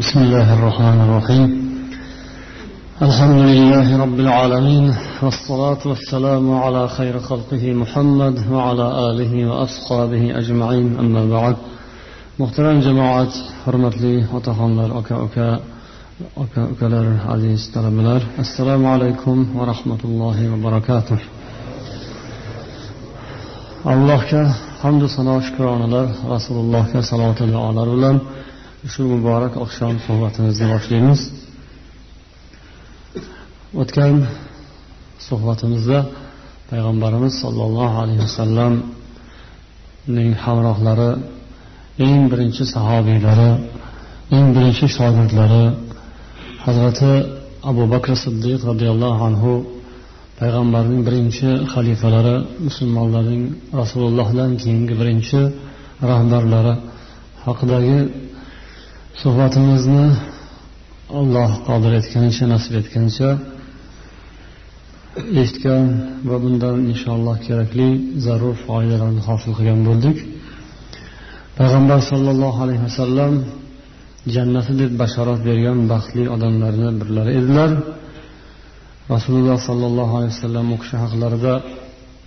بسم الله الرحمن الرحيم. الحمد لله رب العالمين والصلاة والسلام على خير خلقه محمد وعلى آله وأصحابه أجمعين أما بعد. محترم جماعة حرمت لي وتخنلر أكا أكا أكا أكا عزيز طلبلر السلام عليكم ورحمة الله وبركاته. Allohga hamdu sano shukronalar rasulullohga salovat olar bilan shu muborak oqshom suhbatimizni boshlaymiz. O'tgan suhbatimizda payg'ambarimiz sollallohu alayhi vasallamning hamrohlari eng birinchi sahobiylari eng birinchi shogirdlari hazrati abu bakr siddiq roziyallohu anhu payg'ambarning birinchi xalifalari musulmonlarning rasulullohdan keyingi birinchi rahbarlari haqidagi suhbatimizni alloh qodir etganicha nasib etganicha eshitgan va bundan inshaalloh kerakli zarur foydalarni hosil qilgan bo'ldik. Payg'ambar sollallohu alayhi vasallam jannati deb bashorat bergan baxtli odamlarni birlari edilar. Rasululloh sollallohu alayhi vasallam u kishi haqlarida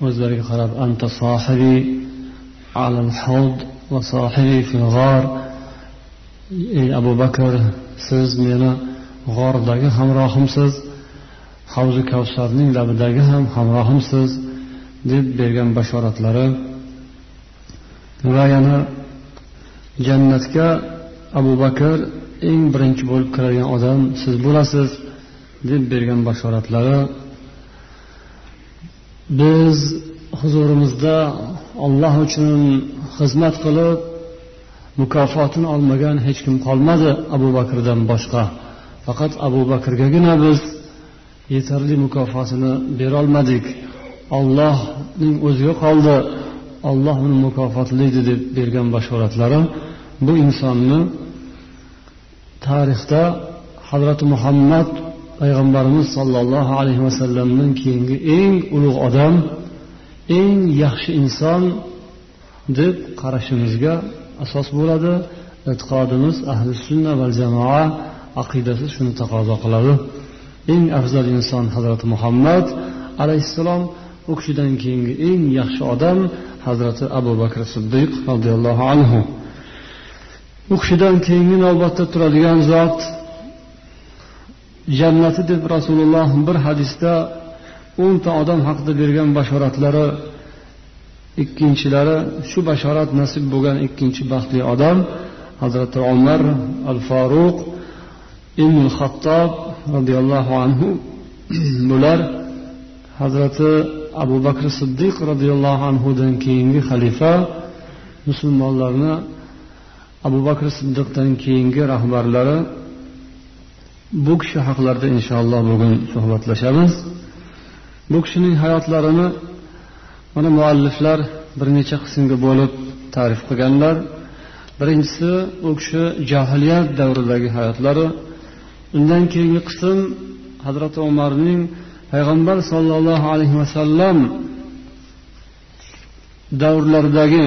o'zlariga qarab anta sohibi alal havd va sohibi fil g'or. Ey abu bakr siz meni g'ordagi hamrohimsiz havzi kavsarning labidagi ham hamrohimsiz deb bergan bashoratlari va yana jannatga abu bakr eng birinchi bo'lib kiradigan odam siz bo'lasiz deb bergan bashoratlari. Biz huzurimizda olloh uchun xizmat qilib mukofotini olmagan hech kim qolmadi abu bakrdan boshqa. Faqat abu bakrgagina biz yetarli mukofotini berolmadik. Ollohning o'ziga qoldi. Olloh uni mukofotlaydi deb bergan bashoratlari bu insonni tarixda hazrati muhammad payg'ambarimiz sollallohu alayhi vasallamdan keyingi eng ulug' odam eng yaxshi inson deb qarashimizga asos bo'ladi. E'tiqodimiz ahli sunna va jamoa aqidasi shuni taqozo qiladi. Eng afzal inson hazrati muhammad alayhissalom u kishidan keyingi eng yaxshi odam hazrati abu bakr siddiq roziyallohu anhu. U kishidan keyingi navbatda turadigan zot jannati deb rasululloh bir hadisda o'nta odam haqida bergan bashoratlari ikkinchilari shu bashorat nasib bo'lgan ikkinchi baxtli odam hazrati umar al faruq ibn xattob roziyallohu anhu bular hazrati abu bakr siddiq roziyallohu anhudan keyingi xalifa musulmonlarni abu bakr siddiqdan keyingi rahbarlari bu kishi haqlarida inshaalloh bugun suhbatlashamiz. Bu kishining hayotlarini mana mualliflar bir necha qismga bo'lib ta'rif qilganlar. Birinchisi u kishi johiliyat davridagi hayotlari. Undan keyingi qism hazrati umarning payg'ambar sollallohu alayhi vasallam davrlaridagi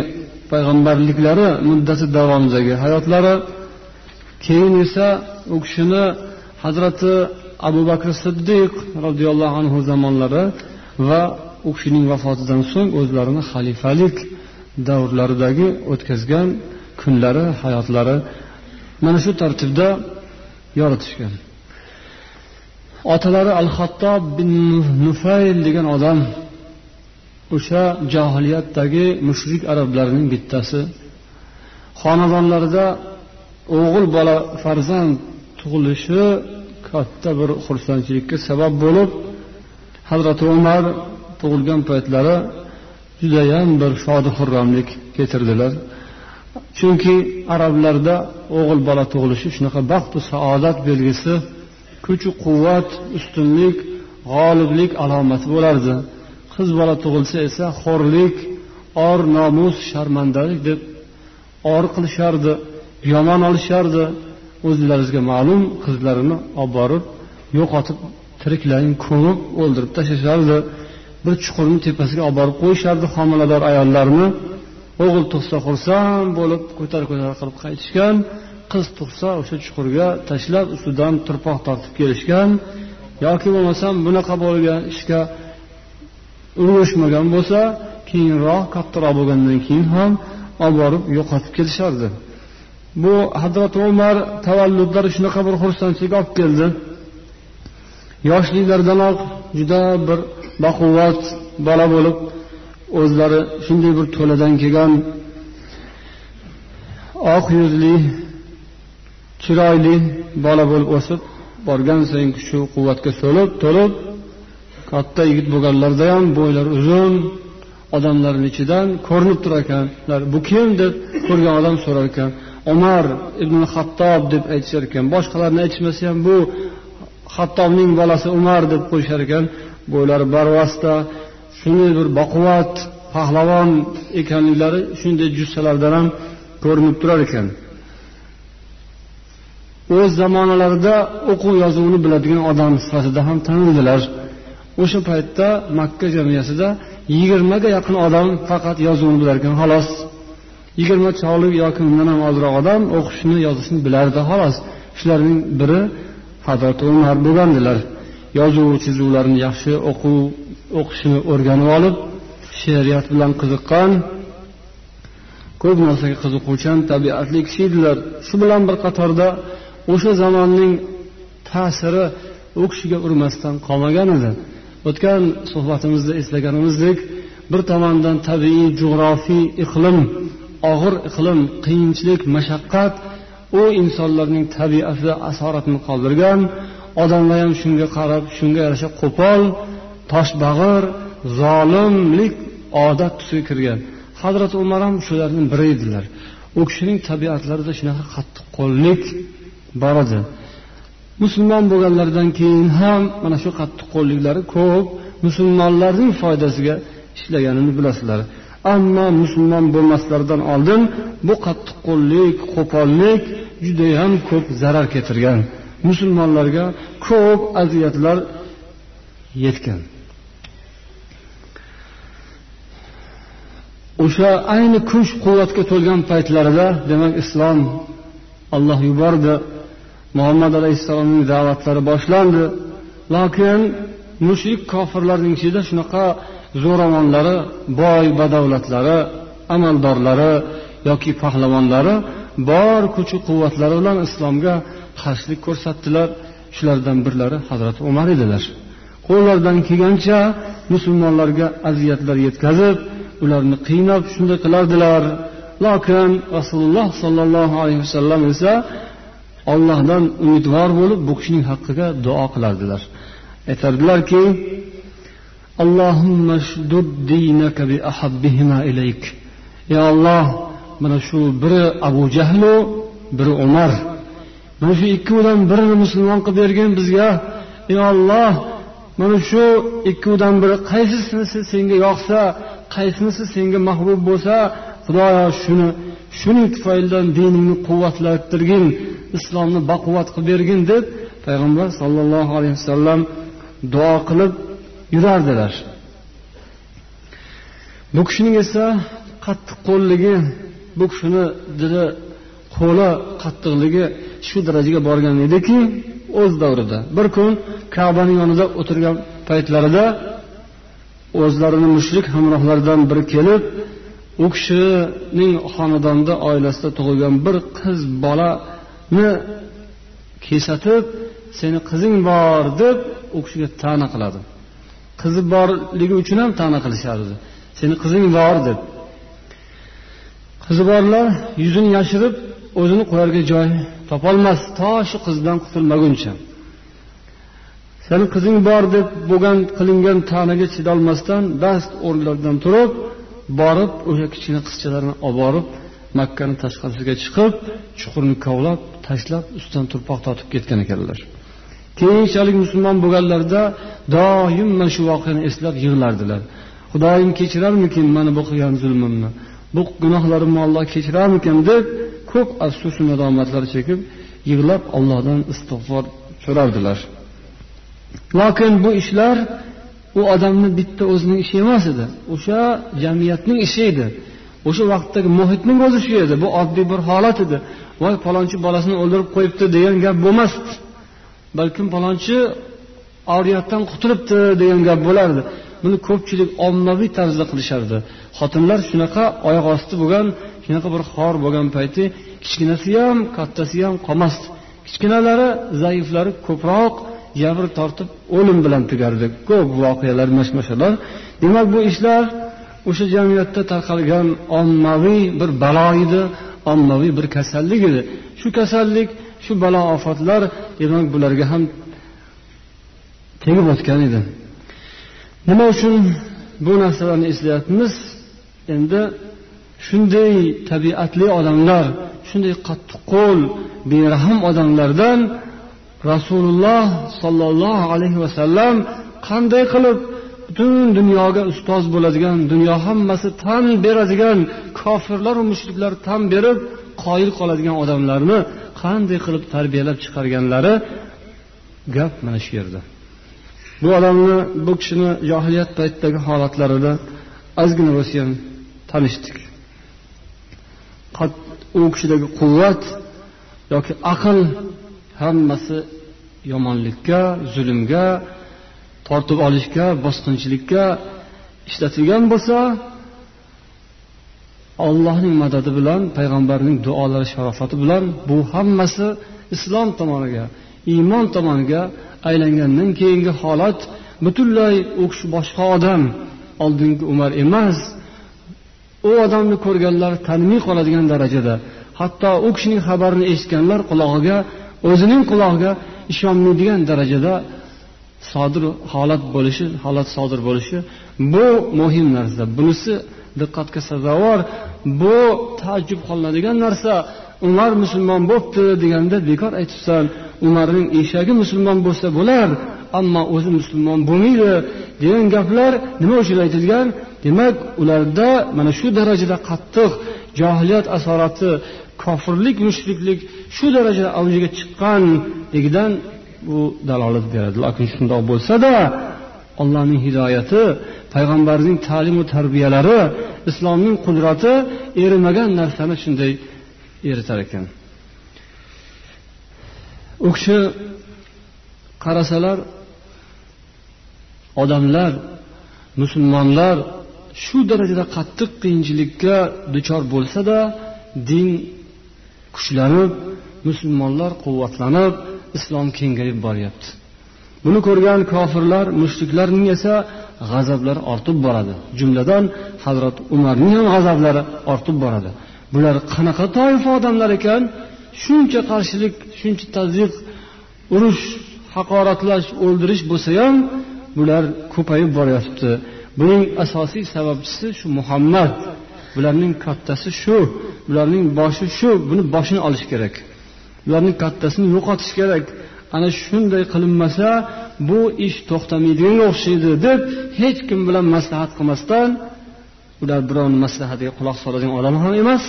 payg'ambarliklari muddati davomidagi hayotlari. Keyin esa u kishini hazrati abu bakr siddiq roziyallohu anhu zamonlari va u kishining vafotidan so'ng o'zlarini xalifalik davrlaridagi o'tkazgan kunlari hayotlari mana shu tartibda yoritishgan. Otalari al xattob bin nufayl degan odam o'sha johiliyatdagi mushrik arablarning bittasi. Xonadonlarida o'g'il bola farzand tug'ilishi katta bir xursandchilikka sabab bo'lib hazrati umar tug'ilgan paytlari judayam bir shodi xurramlik kechirdilar chunki arablarda o'g'il bola tug'ilishi shunaqa baxtu saodat belgisi kuchu quvvat ustunlik g'oliblik alomati bo'lardi. Qiz bola tug'ilsa esa xo'rlik or nomus sharmandalik deb or qilishardi yomon olishardi. O'zlaringizga ma'lum qizlarini olib borib yo'qotib tiriklayin ko'mib o'ldirib tashlashardi. Bir chuqurni tepasiga olib borib qo'yishardi homilador ayollarni. O'g'il tug'sa xursand bo'lib ko'tar ko'tar qilib qaytishgan qiz tug'sa o'sha chuqurga tashlab ustidan turpoq tortib kelishgan yoki bo'lmasam bunaqa bo'lgan ishga ulgurishmagan bo'lsa keyinroq kattaroq bo'lgandan keyin ham olib borib yo'qotib ketishardi bu hazrati umar tavalludlari shunaqa bir xursandchilik olib keldi. Yoshliklardanoq juda bir baquvvat bola bo'lib o'zlari shunday bir to'ladan kelgan oq yuzli chiroyli bola bo'lib o'sib borgan sayin kuchu quvvatga so'lib to'lib katta yigit bo'lganlarida ham bo'ylari uzun odamlarni ichidan ko'rinib turar ekanlar bu kim? deb ko'rgan odam so'rar ekan umar ibn hattob deb aytishar ekan boshqalarni aytishmasa ham bu hattobning bolasi umar deb qo'yishar ekan bo'ylari barvasta shunday bir baquvvat pahlavon ekanliklari shunday jussalardan ham ko'rinib turar ekan. O'z zamonalarida o'quv yozuvni biladigan odam sifatida ham tanildilar. O'sha paytda makka jamiyatida yigirmaga yaqin odam faqat yozuvni bilar ekan xolos. Yigirma cholik yoki undan ham ozroq odam o'qishni yozishni bilardi xolos. Shularning biri hazrati umar bo'lgandilar. Yozuv chizuvlarni yaxshi o'quv o'qishni o'rganib olib she'riyat bilan qiziqqan ko'p narsaga qiziquvchan tabiatli kishi edilar shu bilan bir qatorda o'sha zamonning ta'siri u kishiga urmasdan qolmagan edi. O'tgan suhbatimizda eslaganimizdek bir tomondan tabiiy jug'rofiy iqlim og'ir iqlim qiyinchilik mashaqqat u insonlarning tabiatida asoratini qoldirgan odamlar ham shunga qarab shunga yarasha qo'pol toshbag'ir zolimlik odat tusiga kirgan. Hazrati umar ham shularning biri edilar. U kishining tabiatlarida shunaqa qattiqqo'llik bor edi. Musulmon bo'lganlaridan keyin ham mana shu qattiqqo'lliklari ko'p musulmonlarning foydasiga ishlaganini bilasizlar. Ammo musulmon bo'lmaslaridan oldin bu qattiqqo'llik qo'pollik judayam ko'p zarar keltirgan. Musulmonlarga ko'p aziyatlar yetgan. O'sha ayni kuch quvvatga to'lgan paytlarida demak islom alloh yubordi muhammad alayhissalomning da'vatlari boshlandi. Lokin mushrik kofirlarning ichida shunaqa zo'ravonlari boy badavlatlari amaldorlari yoki pahlavonlari bor kuchi quvvatlari bilan islomga qarshilik ko'rsatdilar. Shulardan birlari hazrati umar edilar. Qo'llaridan kelgancha musulmonlarga aziyatlar yetkazib ularni qiynab shunday qilardilar. Lokin rasululloh sollallohu alayhi vasallam esa ollohdan umidvor bo'lib bu kishining haqqiga duo qilardilar. Aytardilarki ey olloh mana shu biri abu jahlu biri umar mana shu ikkovidan birini musulmon qilib bergin bizga ey olloh mana shu ikkovidan biri qaysisinisi senga yoqsa qaysinisi senga mahbub bo'lsa xudoyo shuni shuning tufaylidan diningni quvvatlantirgin islomni baquvvat qilib bergin deb payg'ambar sollallohu alayhi vasallam duo qilib yurardilar. Bu kishining esa qattiq qo'lligi bu kishini dili qo'li qattiqligi shu darajaga borgan ediki o'z davrida. Bir kun kabani yonida o'tirgan paytlarida o'zlarini mushrik hamrohlaridan biri kelib u kishining xonadonida oilasida tug'ilgan bir qiz bolani kesatib seni qizing bor deb u kishiga ta'na qiladi. Qizi borligi uchun ham ta'na qilishardi. Seni qizing bor deb. Qizi borlar yuzini yashirib o'zini qo'yarga joy topolmas to shu qizdan qutulmaguncha. Seni qizing bor deb bo'lgan qilingan ta'naga chidolmasdan dast o'rnlaridan turib borib o'sha kichkina qizchalarni olib borib makkani tashqarisiga chiqib chuqurni kovlab tashlab ustidan turpoq tortib ketgan ekanlar. Keyinchalik musulmon bo'lganlarida doim mana shu voqeani eslab yig'lardilar. Xudoyim kechirarmikin mani bu qilgan zulmimni? Bu gunohlarimni olloh kechirarmikin deb ko'p afsus nadomatlar chekib yig'lab allohdan istig'for so'rardilar. Lokin bu ishlar u odamni bitta o'zining ishi emas edi. O'sha jamiyatning ishi edi. O'sha vaqtdagi muhitning o'zi shu edi. Bu oddiy bir holat edi. Voy palonchi bolasini o'ldirib qo'yibdi degan gap bo'lmasdi. Balkim palonchi oriyatdan qutulibdi degan gap bo'lardi. Buni ko'pchilik ommaviy tarzda qilishardi. Xotinlar shunaqa oyoq osti bo'lgan shunaqa bir xor bo'lgan payti kichkinasi ham kattasi ham qolmasdi. Kichkinalari zaiflari ko'proq jabr tortib o'lim bilan tugardi. Ko'p voqealar mashmashalar. Demak bu ishlar o'sha jamiyatda tarqalgan ommaviy bir balo edi ommaviy bir kasallik edi. Shu kasallik shu balo ofatlar demak bularga ham tegib o'tgan edi. Nima uchun bu narsalarni eslayapmiz endi shunday tabiatli odamlar shunday qattiqqo'l berahm odamlardan rasululloh sollallohu alayhi vasallam qanday qilib butun dunyoga ustoz bo'ladigan dunyo hammasi tan beradigan kofirlaru mushriklar tan berib qoyil qoladigan odamlarni qanday qilib tarbiyalab chiqarganlari? Gap mana shu yerda. Bu odamni bu kishini johiliyat paytidagi holatlarida ozgina bo'lsin tanishdik. U kishidagi quvvat yoki aql hammasi yomonlikka zulmga tortib olishga bosqinchilikka ishlatilgan bo'lsa allohning madadi bilan payg'ambarning duolari sharofati bilan bu hammasi islom tomoniga iymon tomoniga aylangandan keyingi holat butunlay u kishi boshqa odam oldingi umar emas. U odamni ko'rganlar tanimay qoladigan darajada. Hatto u kishining xabarini eshitganlar qulog'iga o'zining qulog'iga ishonmaydigan darajada sodir holat bo'lishi holat sodir bo'lishi bu muhim narsa. Bunisi diqqatga sazovor bu taajjub qilinadigan narsa. Umar musulmon bo'libdi deganda bekor aytibsan umarning eshagi musulmon bo'lsa bo'lar ammo o'zi musulmon bo'lmaydi. Degan gaplar nima uchun aytilgan? Demak ularda mana shu darajada qattiq johiliyat asorati kofirlik mushriklik shu darajada avjiga chiqqanligidan bu dalolat beradi. Lekin shundoq bo'lsada allohning hidoyati payg'ambarning ta'limu tarbiyalari islomning qudrati erimagan narsani shunday eritar ekan. U kishi qarasalar odamlar musulmonlar shu darajada qattiq qiyinchilikka duchor bo'lsada din kuchlanib musulmonlar quvvatlanib islom kengayib boryapti. Buni ko'rgan kofirlar mushriklarning esa g'azablari ortib boradi. Jumladan hazrat umarning ham g'azablari ortib boradi. Bular qanaqa toifa odamlar ekan? Shuncha qarshilik shuncha tazyiq urush haqoratlash o'ldirish bo'lsa ham bular ko'payib boryapti. Buning asosiy sababchisi shu muhammad. Bularning kattasi shu bularning boshi shu buni boshini olish kerak. Bularning kattasini yo'qotish kerak. Ana shunday qilinmasa bu ish to'xtamaydiganga o'xshaydi deb hech kim bilan maslahat qilmasdan ular birovni maslahatiga quloq soladigan odam ham emas.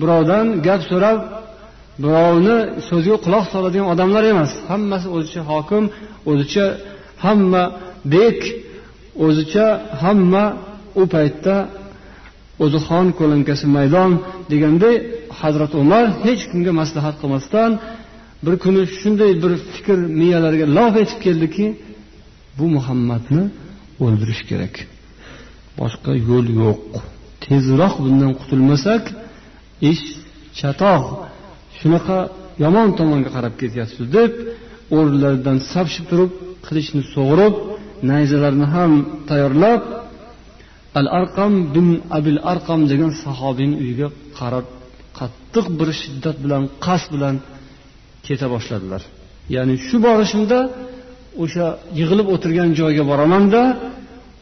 Birovdan gap so'rab birovni so'ziga quloq soladigan odamlar emas. Hammasi o'zicha hokim o'zicha hamma bek o'zicha hamma u paytda o'zi xon ko'lankasi maydon deganday hazrat umar hech kimga maslahat qilmasdan bir kuni shunday bir fikr miyalariga lof etib keldiki bu muhammadni o'ldirish kerak. Boshqa yo'l yo'q. Tezroq bundan qutulmasak ish chatoq. Shunaqa yomon tomonga qarab ketyapsiz deb o'rnlaridan sapshib turib qilichni sug'urib nayzalarni ham tayyorlab al arqam bin abil arqam degan sahobiyni uyiga qarab qattiq bir shiddat bilan qasd bilan keta boshladilar. Ya'ni shu borishimda o'sha yig'ilib o'tirgan joyga boramanda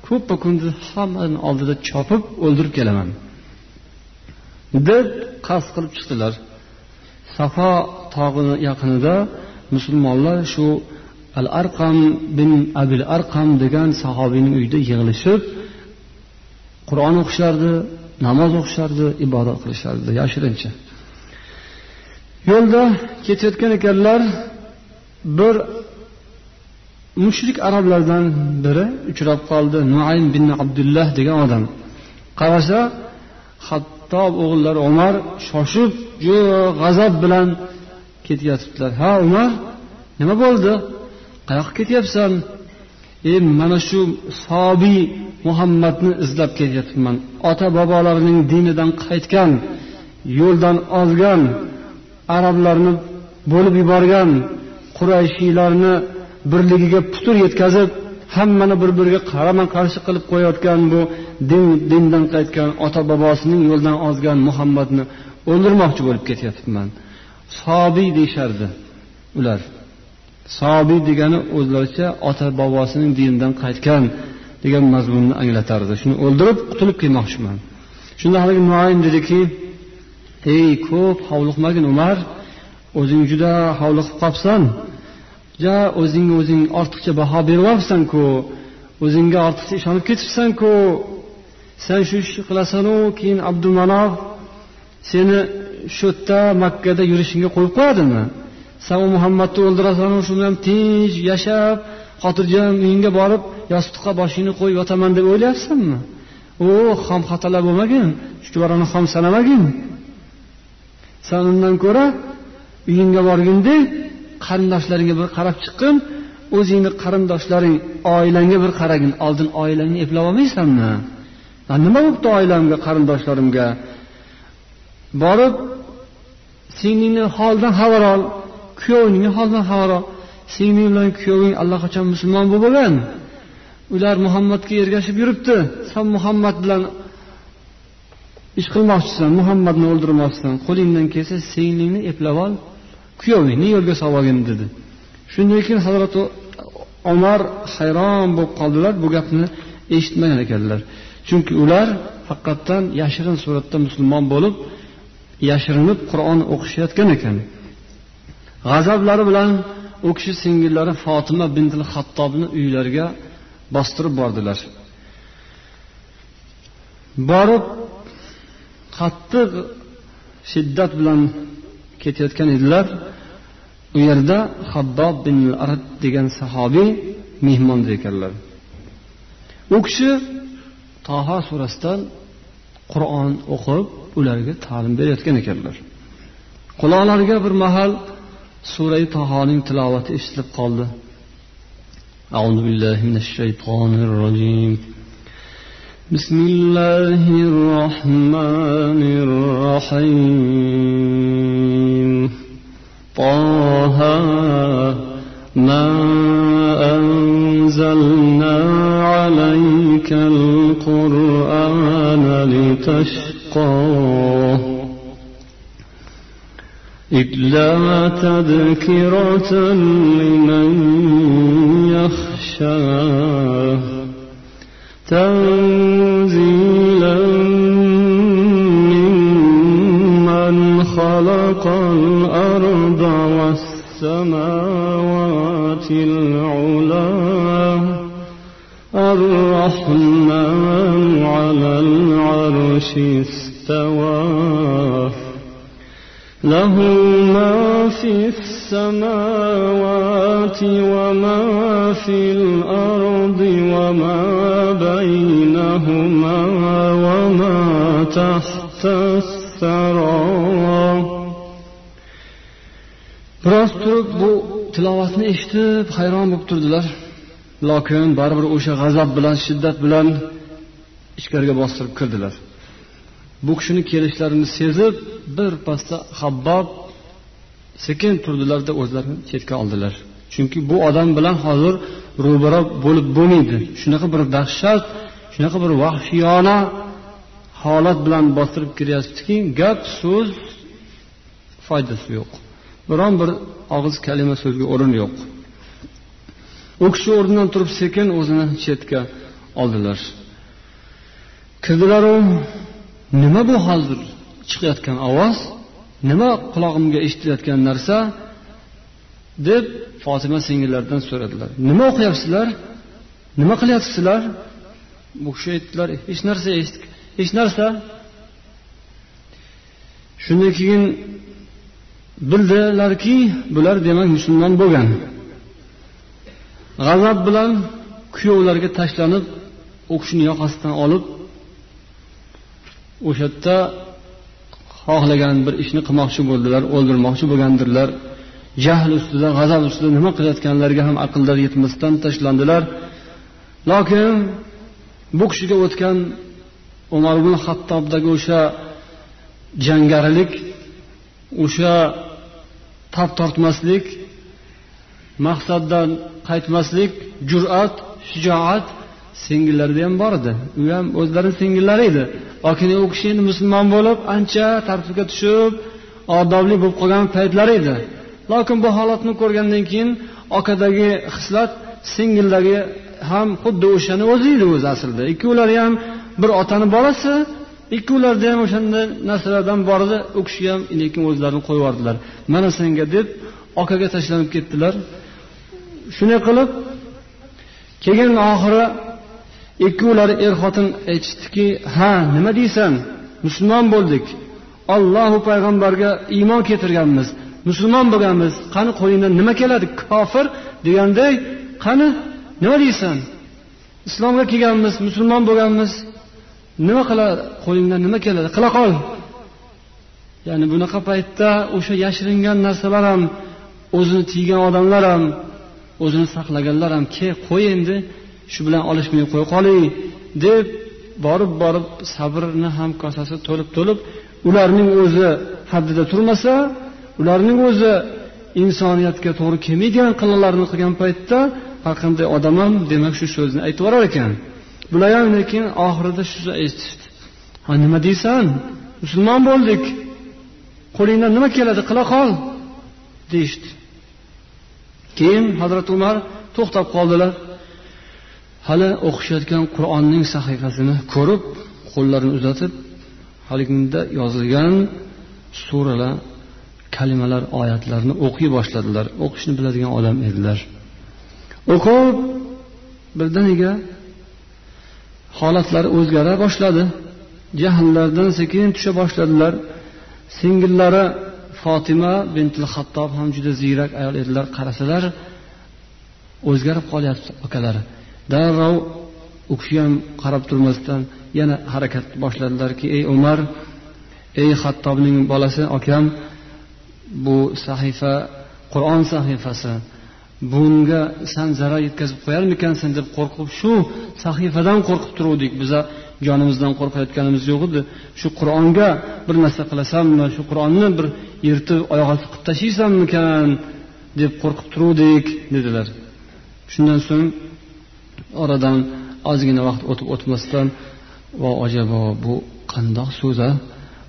ko'ppa kunduz hammani oldida chopib o'ldirib kelaman. Deb qasd qilib chiqdilar. Safo tog'ini yaqinida musulmonlar shu al arqam bin abil arqam degan sahobiyning uyida yig'ilishib qur'on o'qishardi namoz o'qishardi ibodat qilishardi yashirincha. Yo'lda ketayotgan ekanlar bir mushrik arablardan biri uchrab qoldi. Nuaym bin abdullah degan odam. Qarasa hattob o'g'illari umar shoshib g'azab bilan ketyotibdilar ha umar nima bo'ldi? Qayoqqa ketyapsan? E mana shu sobiy muhammadni izlab ketyapman. Ota bobolarining dinidan qaytgan yo'ldan ozgan arablarni bo'lib yuborgan qurayshiylarni birligiga putur yetkazib hammani bir biriga qarama qarshi qilib qo'yayotgan bu din dindan qaytgan ota bobosining yo'ldan ozgan muhammadni o'ldirmoqchi bo'lib ketyapman. Sobiy deyishardi ular. Sobiy degani o'zlaricha ota bobosining dinidan qaytgan degan mazmunni anglatardi. Shuni o'ldirib qutulib kelmoqchiman. Shunda haligi muayin dediki ey ko'p hovliqmagin umar o'zing juda hovliqib qolibsan. Ja o'zingga o'zing ortiqcha baho beryapsanku o'zingga ortiqcha ishonib ketibsanku sen shu ishni qilasanu keyin abdumanof seni shu yerda makkada yurishingga qo'yib qo'yadimi? San u muhammadni o'ldirasanu shu bilan tinch yashab xotirjam uyingga borib yostiqqa boshingni qo'yib yotaman deb o'ylayapsanmi? U xom xatolar bo'lmagin chuchvarani xom sanamagin. San undan ko'ra uyingga borginde qarindoshlaringga bir qarab chiqqin o'zingni qarindoshlaring oilangga bir qaragin oldin oilangni eplab olmaysanmi? Nima bo'libdi oilamga qarindoshlarimga? Borib singlingni holidan xabar ol kuyovingni holidan xabar ol. Singling bilan kuyoving allaqachon musulmon bo'lib bo'lgan. Ular muhammadga ergashib yuribdi. San muhammad bilan ish qilmoqchisan muhammadni o'ldirmoqchisan. Qo'lingdan kelsa singlingni eplab ol. Kuyovingni yo'lga solib olgin dedi. Shundan keyin hazrati omar hayron bo'lib qoldilar bu gapni eshitmagan ekanlar. Chunki ular haqiqatdan yashirin suratda musulmon bo'lib yashirinib qur'on o'qishayotgan ekan. G'azablari bilan u kishi singillari fotima bintil hattobni uylariga bostirib bordilar. Borib qattiq shiddat bilan ketayotgan edilar. u yerda habbob bin arad degan sahobiy mehmonda ekanlar u kishi toho surasidan qur'on o'qib ularga ta'lim berayotgan ekanlar quloqlariga bir mahal surai tohoning tilovati eshitilib qoldi أعوذ بالله من الشيطان الرجيم بسم الله الرحمن الرحيم طه ما أنزلنا عليك القرآن لتشقى إلا تذكرة لمن يخشى تنزيلا خلق الأرض والسماوات العلا. الرحمن على العرش استوى. له ما في السماوات وما في الأرض وما بينهما وما تحت الثرى biroz turib bu tilovatni eshitib hayron bo'lib turdilar. Lokin baribir o'sha g'azab bilan shiddat bilan ichkariga bostirib kirdilar. Bu kishini kelishlarini sezib birpasda habbob sekin turdilarda o'zlarini chetga oldilar. Chunki bu odam bilan hozir ro'baro bo'lib bo'lmaydi. Shunaqa bir dahshat shunaqa bir vahshiyona holat bilan bostirib kiryaptiki gap so'z foydasi yo'q. Biron bir og'iz kalima so'zga o'rin yo'q. U kishi o'rnidan turib sekin o'zini chetga oldilar. Kirdilaru nima bu hozir chiqayotgan ovoz? Nima qulog'imga eshitilayotgan narsa? deb fotima singillaridan so'radilar. Nima o'qiyapsizlar? Nima qilyapsizlar? Bu kishi aytdilar hech narsa hech narsa. Shundan keyin bildilarki bular demak musulmon bo'lgan. G'azab bilan kuyovlarga tashlanib u kishini yoqasidan olib o'sha yerda xohlagan bir ishni qilmoqchi bo'ldilar o'ldirmoqchi bo'lgandirlar. Jahl ustida g'azab ustida nima qilayotganlariga ham aqllari yetmasdan tashlandilar. Lokin bu kishiga o'tgan umar ibn hattobdagi o'sha jangarilik o'sha tap tortmaslik maqsaddan qaytmaslik jur'at shijoat singillarida ham bor edi. U ham o'zlarini singillari edi. Lokin u kishi endi musulmon bo'lib ancha tartibga tushib odobli bo'lib qolgan paytlari edi. Lokin bu holatni ko'rgandan keyin okadagi xislat singildagi ham xuddi o'shani o'zi edi o'zi aslida. Ikkovlari ham bir otani bolasi ikkovlarida ham o'shanday narsalardan bor edi u kishi ham lekin o'zlarini qo'yib yubordilar. Mana senga deb okaga tashlanib ketdilar. Shunday qilib keyin oxiri ikkovlari er xotin aytishdiki ha nima deysan? Musulmon bo'ldik. Ollohu payg'ambarga iymon keltirganmiz. Musulmon bo'lganmiz. Qani qo'lingdan nima keladi kofir? deganday qani nima deysan? Islomga kelganmiz musulmon bo'lganmiz. Nima qilar qo'lingdan nima keladi? Qila qol. Ya'ni bunaqa paytda o'sha yashiringan narsalar ham o'zini tiygan odamlar ham o'zini saqlaganlar ham ke qo'y endi shu bilan olishmay qo'ya qoling deb borib borib sabrni ham kosasi to'lib to'lib ularning o'zi haddida turmasa ularning o'zi insoniyatga to'g'ri kelmaydigan qilig'larni qilgan paytda har qanday odam ham demak shu so'zni aytib yuborar ekan. Bular ham lekin oxirida shu eshitishdi ha nima deysan? Musulmon bo'ldik. Qo'lingdan nima keladi? Qila qol deyishdi. Keyin hazrati umar to'xtab qoldilar. Hali o'qishayotgan qur'onning sahifasini ko'rib qo'llarini uzatib haligida yozilgan suralar kalimalar oyatlarni o'qiy boshladilar. O'qishni biladigan odam edilar. O'qib birdaniga holatlari o'zgara boshladi. Jahllardan sekin tusha boshladilar. Singillari fotima bintil hattob ham juda ziyrak ayol edilar. Qarasalar o'zgarib qolyapti akalari darrov u kishi ham qarab turmasdan yana harakat boshladilarki ey umar ey hattobning bolasi akam bu sahifa qur'on sahifasi bunga san zarar yetkazib qo'yarmikansan deb qo'rqib shu sahifadan qo'rqib turuvdik. Biza jonimizdan qo'rqayotganimiz yo'q edi. Shu qur'onga bir narsa qilasanmi shu qur'onni bir yirtib oyoq osti qilib tashlaysanmikan deb qo'rqib turuvdik dedilar. Shundan so'ng oradan ozgina vaqt o'tib o'tmasdan vo ajabo bu qandoq so'z a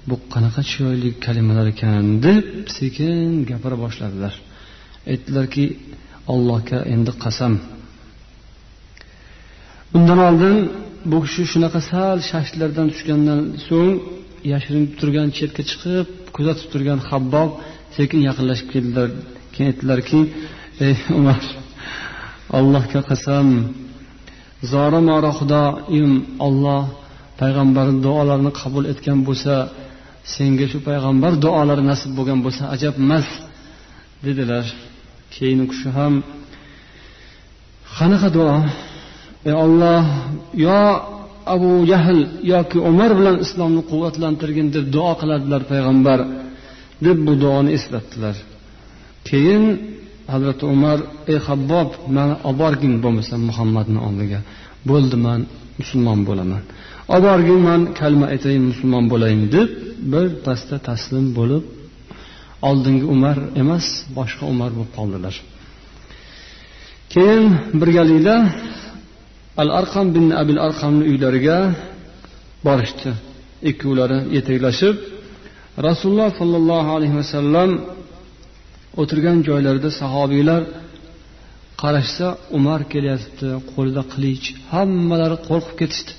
bu qanaqa chiroyli kalimalar ekan? deb sekin gapira boshladilar. Aytdilarki allohga endi qasam. Undan oldin bu kishi shunaqa sal shashtlardan tushgandan so'ng yashirinib turgan chetga chiqib kuzatib turgan habbob sekin yaqinlashib keldilar keyin aytdilarki ey umar allohga qasam zora mora xudoyim olloh payg'ambarni duolarini qabul etgan bo'lsa senga shu payg'ambar duolari nasib bo'lgan bo'lsa ajab emas dedilar. Keyin u kishi ham qanaqa duo? Ey olloh yo abu jahl yoki umar bilan islomni quvvatlantirgin deb duo qiladilar payg'ambar deb bu duoni eslatdilar. Keyin hazrati umar ey habbob mani olib borgin bo'lmasa muhammadni oldiga bo'ldi man musulmon bo'laman. Olib borgin man kalima aytayin musulmon bo'layin deb bir pasda taslim bo'lib oldingi umar emas boshqa umar bo'lib qoldilar. Keyin birgalikda al arqam bin abil arqamni uylariga borishdi. Ikkovlari yetaklashib rasululloh sollallohu alayhi vasallam o'tirgan joylarida sahobiylar qarashsa umar kelyapti qo'lida qilich hammalari qo'rqib ketishdi.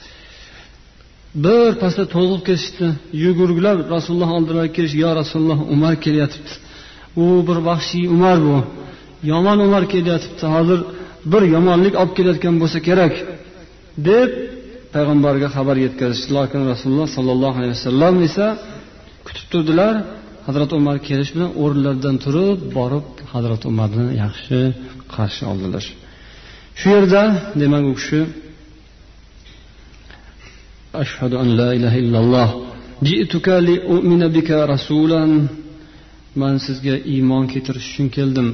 Bir pasda ketishdi. Yugurgilab rasululloh oldilariga kelishdi yo rasululloh umar kelyapti u bir vahshiy umar bu. Yomon umar kelyapti hozir bir yomonlik olib kelayotgan bo'lsa kerak deb payg'ambarga xabar yetkazishdi. Lokin rasululloh sollallohu alayhi vasallam esa kutib turdilar. Hazrati umar kelish bilan o'rinlaridan turib borib hazrati umarni yaxshi qarshi oldilar. Shu yerda demak u kishi ashhadu an la ilaha illalloh man sizga iymon keltirish uchun keldim.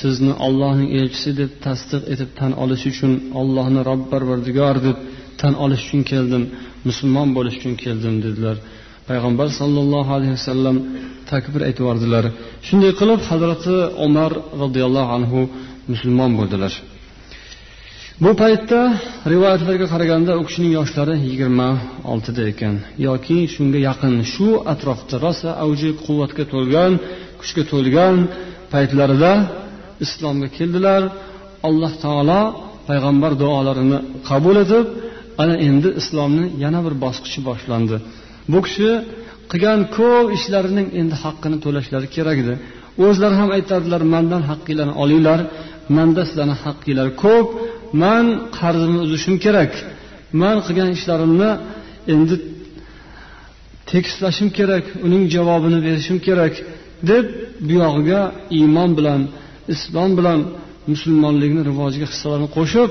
Sizni ollohning elchisi deb tasdiq etib tan olish uchun ollohni rob parvardigor deb tan olish uchun keldim. Musulmon bo'lish uchun keldim dedilar. Payg'ambar sollallohu alayhi vasallam takbir aytib yubordilar shunday qilib hazrati umar roziyallohu anhu musulmon bo'ldilar. Bu paytda rivoyatlarga qaraganda u kishining yoshlari yigirma oltida ekan. Yoki shunga yaqin shu atrofda rosa avji quvvatga to'lgan kuchga to'lgan paytlarida islomga keldilar. Alloh taolo payg'ambar duolarini qabul etib ana endi islomni yana bir bosqichi boshlandi. Bu kishi qilgan ko'p ishlarining endi haqqini to'lashlari kerak edi. O'zlari ham aytardilar mandan haqqinglarni olinglar manda sizlarni haqqinglar ko'p man qarzimni uzishim kerak. Man qilgan ishlarimni endi tekislashim kerak uning javobini berishim kerak deb buyog'iga iymon bilan islom bilan musulmonlikni rivojiga hissalarini qo'shib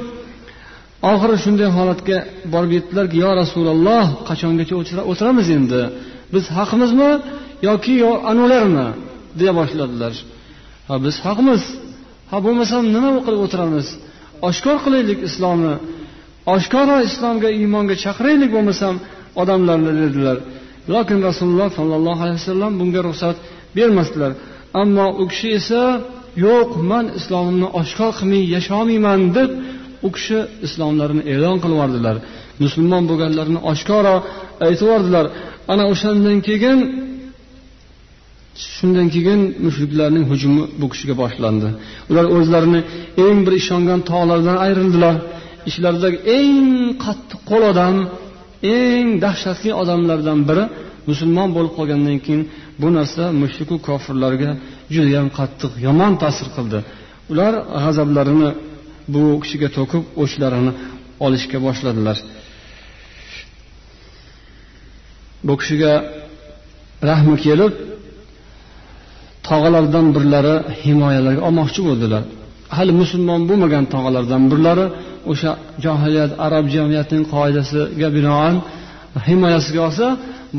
oxiri shunday holatga borib yetdilarki yo rasululloh qachongacha o'tiramiz endi? Biz haqmizmi yoki yo anavilarmi deya boshladilar. Ha biz haqmiz. Ha bo'lmasam nima qilib o'tiramiz? Oshkor qilaylik islomni oshkora islomga iymonga chaqiraylik bo'lmasam odamlarni dedilar. Lokin rasululloh sollallohu alayhi vasallam bunga ruxsat bermasdilar. Ammo u kishi esa yo'q man islomimni oshkor qilmay yasholmayman deb u kishi islomlarini e'lon qilib yubordilar. Musulmon bo'lganlarini oshkora aytib yubordilar. Ana o'shandan keyin shundan keyin mushriklarning hujumi bu kishiga boshlandi. Ular o'zlarini eng bir ishongan tog'lardan ayrildilar. Ichlaridagi eng qattiq qo'l odam eng dahshatli odamlardan biri musulmon bo'lib qolgandan keyin bu narsa mushriku kofirlarga judayam qattiq yomon ta'sir qildi. Ular g'azablarini bu kishiga to'kib o'chlarini olishga boshladilar. Bu kishiga rahmi kelib tog'alardan birlari himoyalarga olmoqchi bo'ldilar. Hali musulmon bo'lmagan tog'alardan birlari o'sha johiliyat arab jamiyatining qoidasiga binoan himoyasiga olsa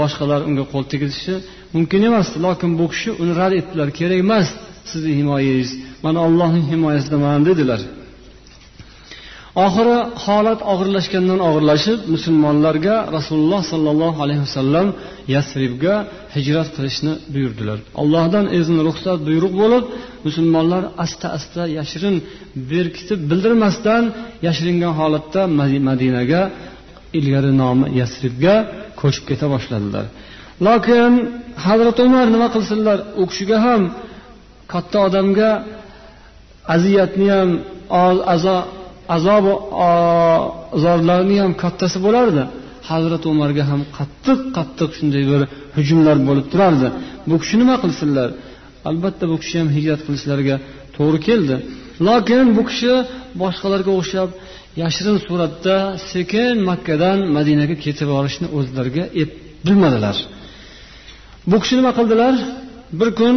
boshqalar unga qo'l tegizishi mumkin emas. Lokin bu kishi uni rad etdilar kerak emas sizni himoyangiz mana ollohning himoyasidaman dedilar. Oxiri holat og'irlashgandan og'irlashib musulmonlarga rasululloh sollallohu alayhi vasallam yasribga hijrat qilishni buyurdilar. Allohdan izn ruxsat buyruq bo'lib musulmonlar asta asta yashirin berkitib bildirmasdan yashiringan holatda madinaga ilgari nomi yasribga ko'chib keta boshladilar. Lokin hazrati umar nima qilsinlar? U kishiga ham katta odamga aziyatni ham azo azob azoblarni ham kattasi bo'lardi. Hazrati umarga ham qattiq qattiq shunday bir hujumlar bo'lib turardi. Bu kishi nima qilsinlar? Albatta bu kishi ham hijrat qilishlariga to'g'ri keldi. Lokin bu kishi boshqalarga o'xshab yashirin suratda sekin makkadan madinaga ketib borishni o'zlariga bilmadilar. Bu kishi nima qildilar? Bir kun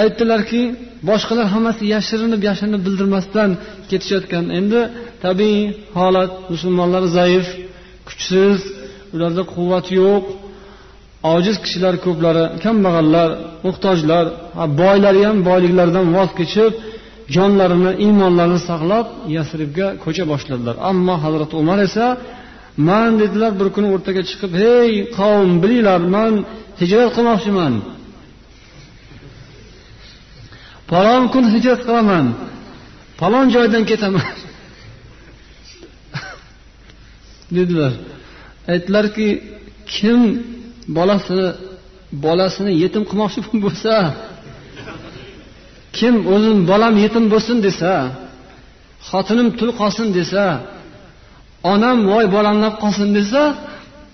aytdilarki boshqalar hammasi yashirinib yashirinib bildirmasdan ketishayotgan. Endi tabiiy holat musulmonlar zaif kuchsiz ularda quvvat yo'q ojiz kishilar ko'plari kambag'allar muhtojlar boylari ham boyliklaridan voz kechib jonlarini iymonlarini saqlab yasribga ko'cha boshladilar. Ammo hazrati umar esa man dedilar bir kuni o'rtaga chiqib hey qavm bilinglar man hijrat qilmoqchiman. Falon kun hijrat qilaman. Falon joydan ketaman. Dedilar. Aytdilarki kim bolasini bolasini yetim qilmoqchi bo'lsa kim o'zim bolam yetim bo'lsin desa xotinim tul qolsin desa onam voy bolamlab qolsin desa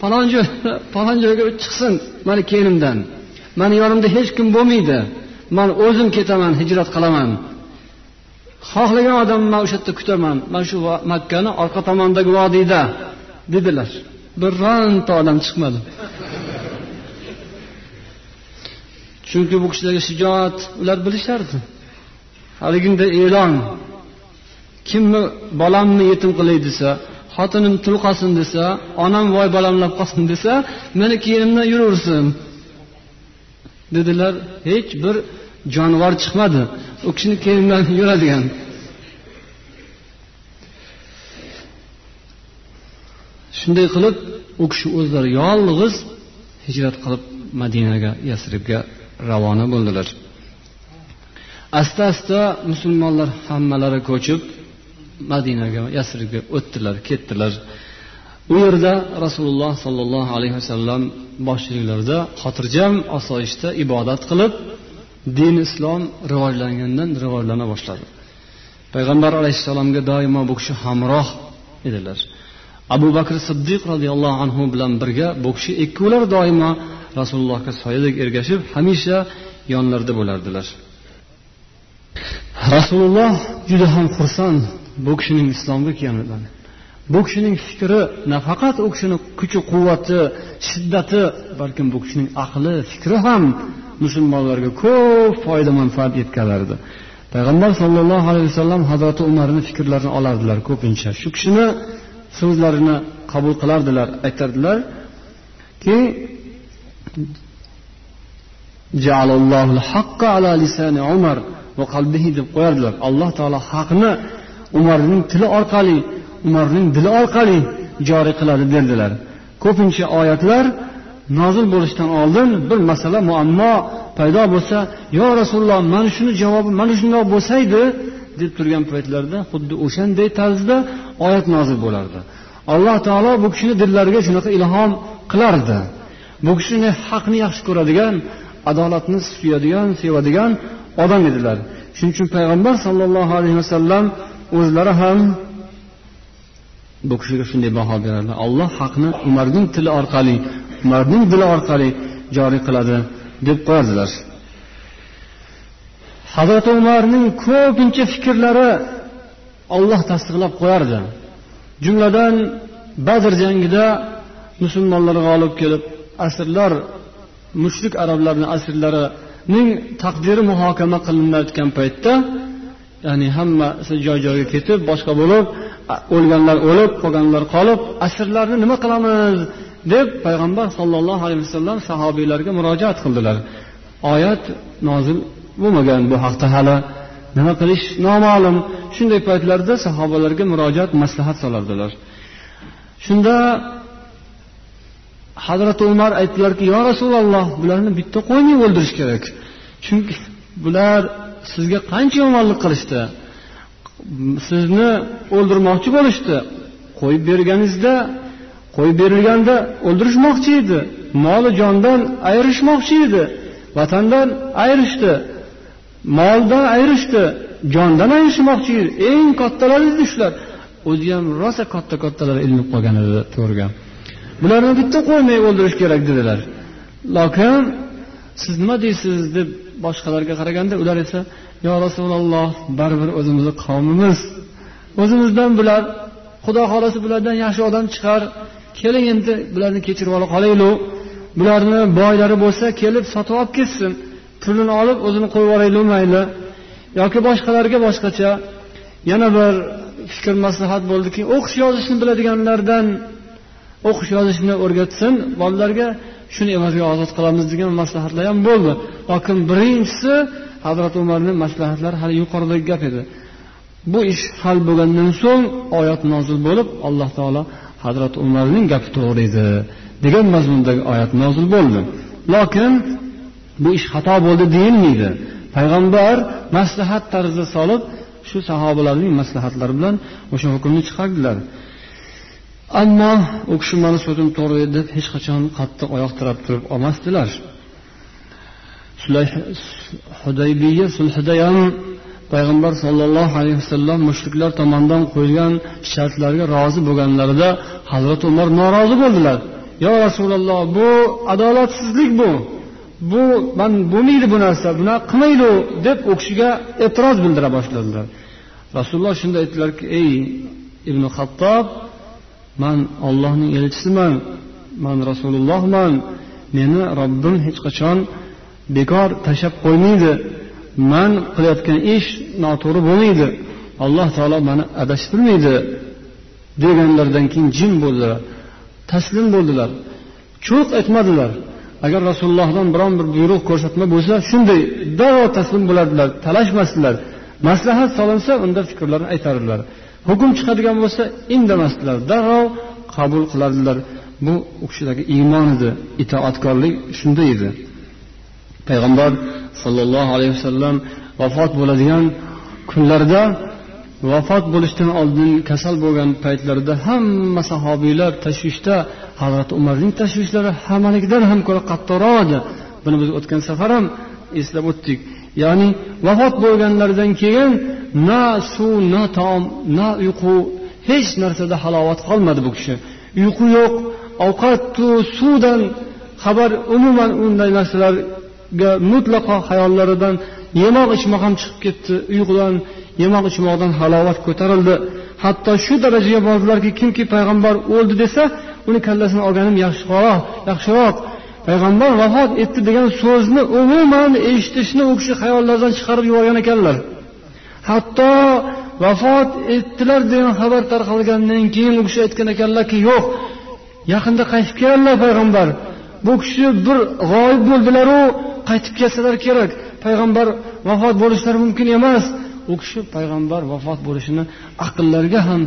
falon joy falon joyga chiqsin mani kelinimdan. Mani yonimda hech kim bo'lmaydi. Man o'zim ketaman hijrat qilaman. Xohlagan odamni man o'sha yerda kutaman. Man shu makkani orqa tomondagi vodiyda dedilar. Bironta odam chiqmadi. Chunki bu kishidagi shijoat ular bilishardi. Haligida e'lon. Kimni bolamni yetim qilay desa xotinim tul qolsin desa onam voy bolamlab qolsin desa meni keyinimdan yuraversin dedilar. Hech bir jonivor chiqmadi. U kishini keynidan yuradigan. Shunday qilib u kishi o'zlari yolg'iz hijrat qilib madinaga yasribga ravona bo'ldilar. Asta asta musulmonlar hammalari ko'chib madinaga yasribga o'tdilar ketdilar. U yerda rasululloh sollallohu alayhi vasallam boshchiliklarida xotirjam osoyishta ibodat qilib din islom rivojlangandan rivojlana boshladi. Payg'ambar alayhissalomga doimo bu kishi hamroh edilar. Abu bakr siddiq roziyallohu anhu bilan birga bu kishi ikkovlar doimo rasulullohga soyadek ergashib hamisha yonlarida bo'lardilar. Rasululloh juda ham xursand bu kishining islomga kelganidan. Bu kishining fikri nafaqat u kishini kuchi quvvati shiddati balkim bu kishining aqli fikri ham musulmonlarga ko'p foyda manfaat yetkazardi payg'ambar sollallohu alayhi vasallam hazrati umarni fikrlarini olardilar ko'pincha. Shu kishini so'zlarini qabul qilardilar aytardilarki deb qo'yardilar. Alloh taolo haqni umarning tili orqali umarning dili orqali joriy qiladi derdilar. Ko'pincha oyatlar nozil bo'lishidan oldin bir masala muammo paydo bo'lsa yo rasululloh mana shuni javobi mana shundoq bo'lsaydi deb turgan paytlarida xuddi o'shanday tarzda oyat nozil bo'lardi. Alloh taolo bu kishini dillariga shunaqa ilhom qilardi. Bu kishini haqni yaxshi ko'radigan adolatni suyadigan sevadigan odam edilar. Shuning uchun payg'ambar sollallohu alayhi vasallam o'zlari ham bu kishiga shunday baho berardi. Alloh haqni umarning tili orqali umarning dili orqali joriy qiladi deb qo'yardilar. Hazrati umarning ko'pincha fikrlari olloh tasdiqlab qo'yardi. Jumladan badr jangida musulmonlar g'olib kelib asrlar mushrik arablarni asrlarining taqdiri muhokama qilinayotgan paytda ya'ni hammasi joy joyiga ketib boshqa bo'lib o'lganlar o'lib qolganlar qolib asrlarni nima qilamiz? Deb payg'ambar sollallohu alayhi vasallam sahobiylarga murojaat qildilar. Oyat nozil bo'lmagan bu haqda hali. Nima qilish noma'lum. Shunday paytlarda sahobalarga murojaat maslahat solardilar. Shunda hazrati umar aytdilarki yo rasululloh bularni bitta qo'ymay o'ldirish kerak. Chunki bular sizga qancha yomonlik qilishdi. Sizni o'ldirmoqchi bo'lishdi. Qo'yib berganingizda qo'yib berilganda o'ldirishmoqchi edi. Moli jondan ayirishmoqchi edi. Vatandan ayirishdi. Moldan ayirishdi. Jondan ayirishmoqchi edi. Eng kattalar edi shular. O'zi ham rosa katta kattalar ilinib qolgan edi to'rga bularni bitta qo'ymay o'ldirish kerak dedilar. Lokin siz nima deysiz deb boshqalarga qaraganda ular esa yo rasululloh baribir o'zimizni qavmimiz. O'zimizdan bular xudo xohlasa bulardan yaxshi odam chiqar. Keling endi bularni kechirib ola qolaylik bularni boylari bo'lsa kelib sotib olib ketsin. Pulini olib o'zini qo'yib yuboraylik mayli. Yoki boshqalarga boshqacha. Yana bir fikr maslahat bo'ldiki o'qish yozishni biladiganlardan o'qish yozishni o'rgatsin. Bolalarga shuni evaziga ozod qilamiz degan maslahatlar ham bo'ldi. Lokin birinchisi hazrati umarni maslahatlari hali yuqoridagi gap edi. Bu ish hal bo'lgandan so'ng oyat nozil bo'lib alloh taolo hazrati umarning gapi to'g'ri edi degan mazmundagi oyat nozil bo'ldi. Lokin bu ish xato bo'ldi deyilmaydi. Payg'ambar maslahat tarzida solib shu sahobalarning maslahatlari bilan o'sha hukmni chiqardilar. Ammo u kishi mani so'zim to'g'ri deb hech qachon qattiq oyoq tirab turib olmasdilar. Hudaybiya sulhida ham payg'ambar sollallohu alayhi vasallam mushriklar tomonidan qo'yilgan shartlarga rozi bo'lganlarida hazrati umar norozi bo'ldilar. Yo rasululloh bu adolatsizlik bu. Bu man bo'lmaydi bu narsa bunaqa qilmaydi deb u kishiga e'tiroz bildira boshladilar. Rasululloh shunda aytdilarki ey ibn hattob man ollohning elchisiman man rasulullohman. Meni robbim hech qachon bekor tashlab qo'ymaydi. Man qilayotgan ish noto'g'ri bo'lmaydi. Alloh taolo mani adashtirmaydi deganlaridan keyin jim bo'ldilar taslim bo'ldilar. Cho'q aytmadilar. Agar rasulullohdan biron bir buyruq ko'rsatma bo'lsa shunday darrov taslim bo'ladilar talashmasdilar. Maslahat solinsa unda fikrlarini aytardilar. Hukm chiqadigan bo'lsa indamasdilar. Darrov qabul qilardilar. Bu u kishidagi iymon edi itoatkorlik shunday edi. Payg'ambar sollallohu alayhi vasallam vafot bo'ladigan kunlarda vafot bo'lishdan oldin kasal bo'lgan paytlarida hamma sahobiylar tashvishda hazrati umarning tashvishlari hammanikidan ham ko'ra qattiqroq. Edi buni biz o'tgan safar ham eslab o'tdik. Ya'ni vafot bo'lganlaridan keyin na suv na taom na uyqu hech narsada halovat qolmadi bu kishi. Uyqu yo'q ovqatu suvdan xabar umuman unday narsalar ga mutlaqo hayollaridan yemoq ichmoq ham chiqib ketdi. Uyqudan yemoq ichmoqdan halovat ko'tarildi. Hatto shu darajaga bordilarki kimki payg'ambar o'ldi desa uni kallasini olganim yaxshiroq yaxshiroq. Payg'ambar vafot etdi degan so'zni umuman eshitishni u kishi xayollaridan chiqarib yuborgan ekanlar. Hatto vafot etdilar degan xabar tarqalgandan keyin u kishi aytgan ekanlarki yo'q yaqinda qaytib keladilar payg'ambar. Bu kishi bir g'oyib bo'ldilaru qaytib kelsalar kerak. Payg'ambar vafot bo'lishlari mumkin emas. U kishi payg'ambar vafot bo'lishini aqllariga ham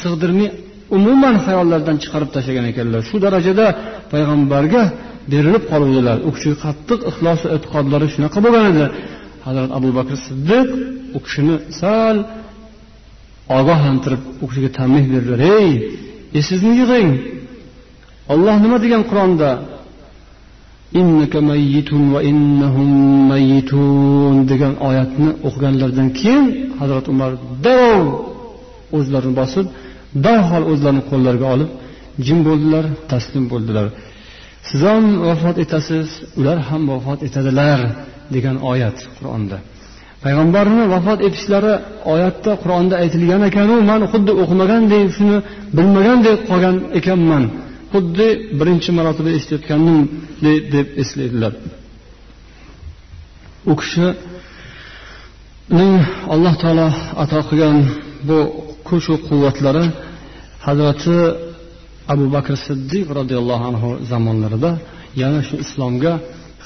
sig'dirmay umuman hayollaridan chiqarib tashlagan ekanlar. Shu darajada payg'ambarga berilib qoluvdilar. U kishi qattiq ixlosi e'tiqodlari shunaqa bo'lgan edi. Hazrat abu bakr siddiq u kishini sal ogohlantirib u kishiga tanbeh berdilar. Ey esingizni yig'ing. Olloh nima degan qur'onda innaka mayyitun va innahum mayyitun degan oyatni o'qiganlaridan keyin hazrat umar darrov o'zlarini bosib darhol o'zlarini qo'llariga olib jim bo'ldilar taslim bo'ldilar. Siz ham vafot etasiz ular ham vafot etadilar degan oyat qur'onda. Payg'ambarni vafot etishlari oyatda qur'onda aytilgan ekanu man xuddi o'qimaganday shuni bilmagandek qolgan ekanman. Xuddi birinchi marotaba eshitayotgandimdek deb eslaydilar u kishining alloh taolo ato qilgan bu kuchu quvvatlari hazrati abu bakr siddiq roziyallohu anhu zamonlarida yana shu islomga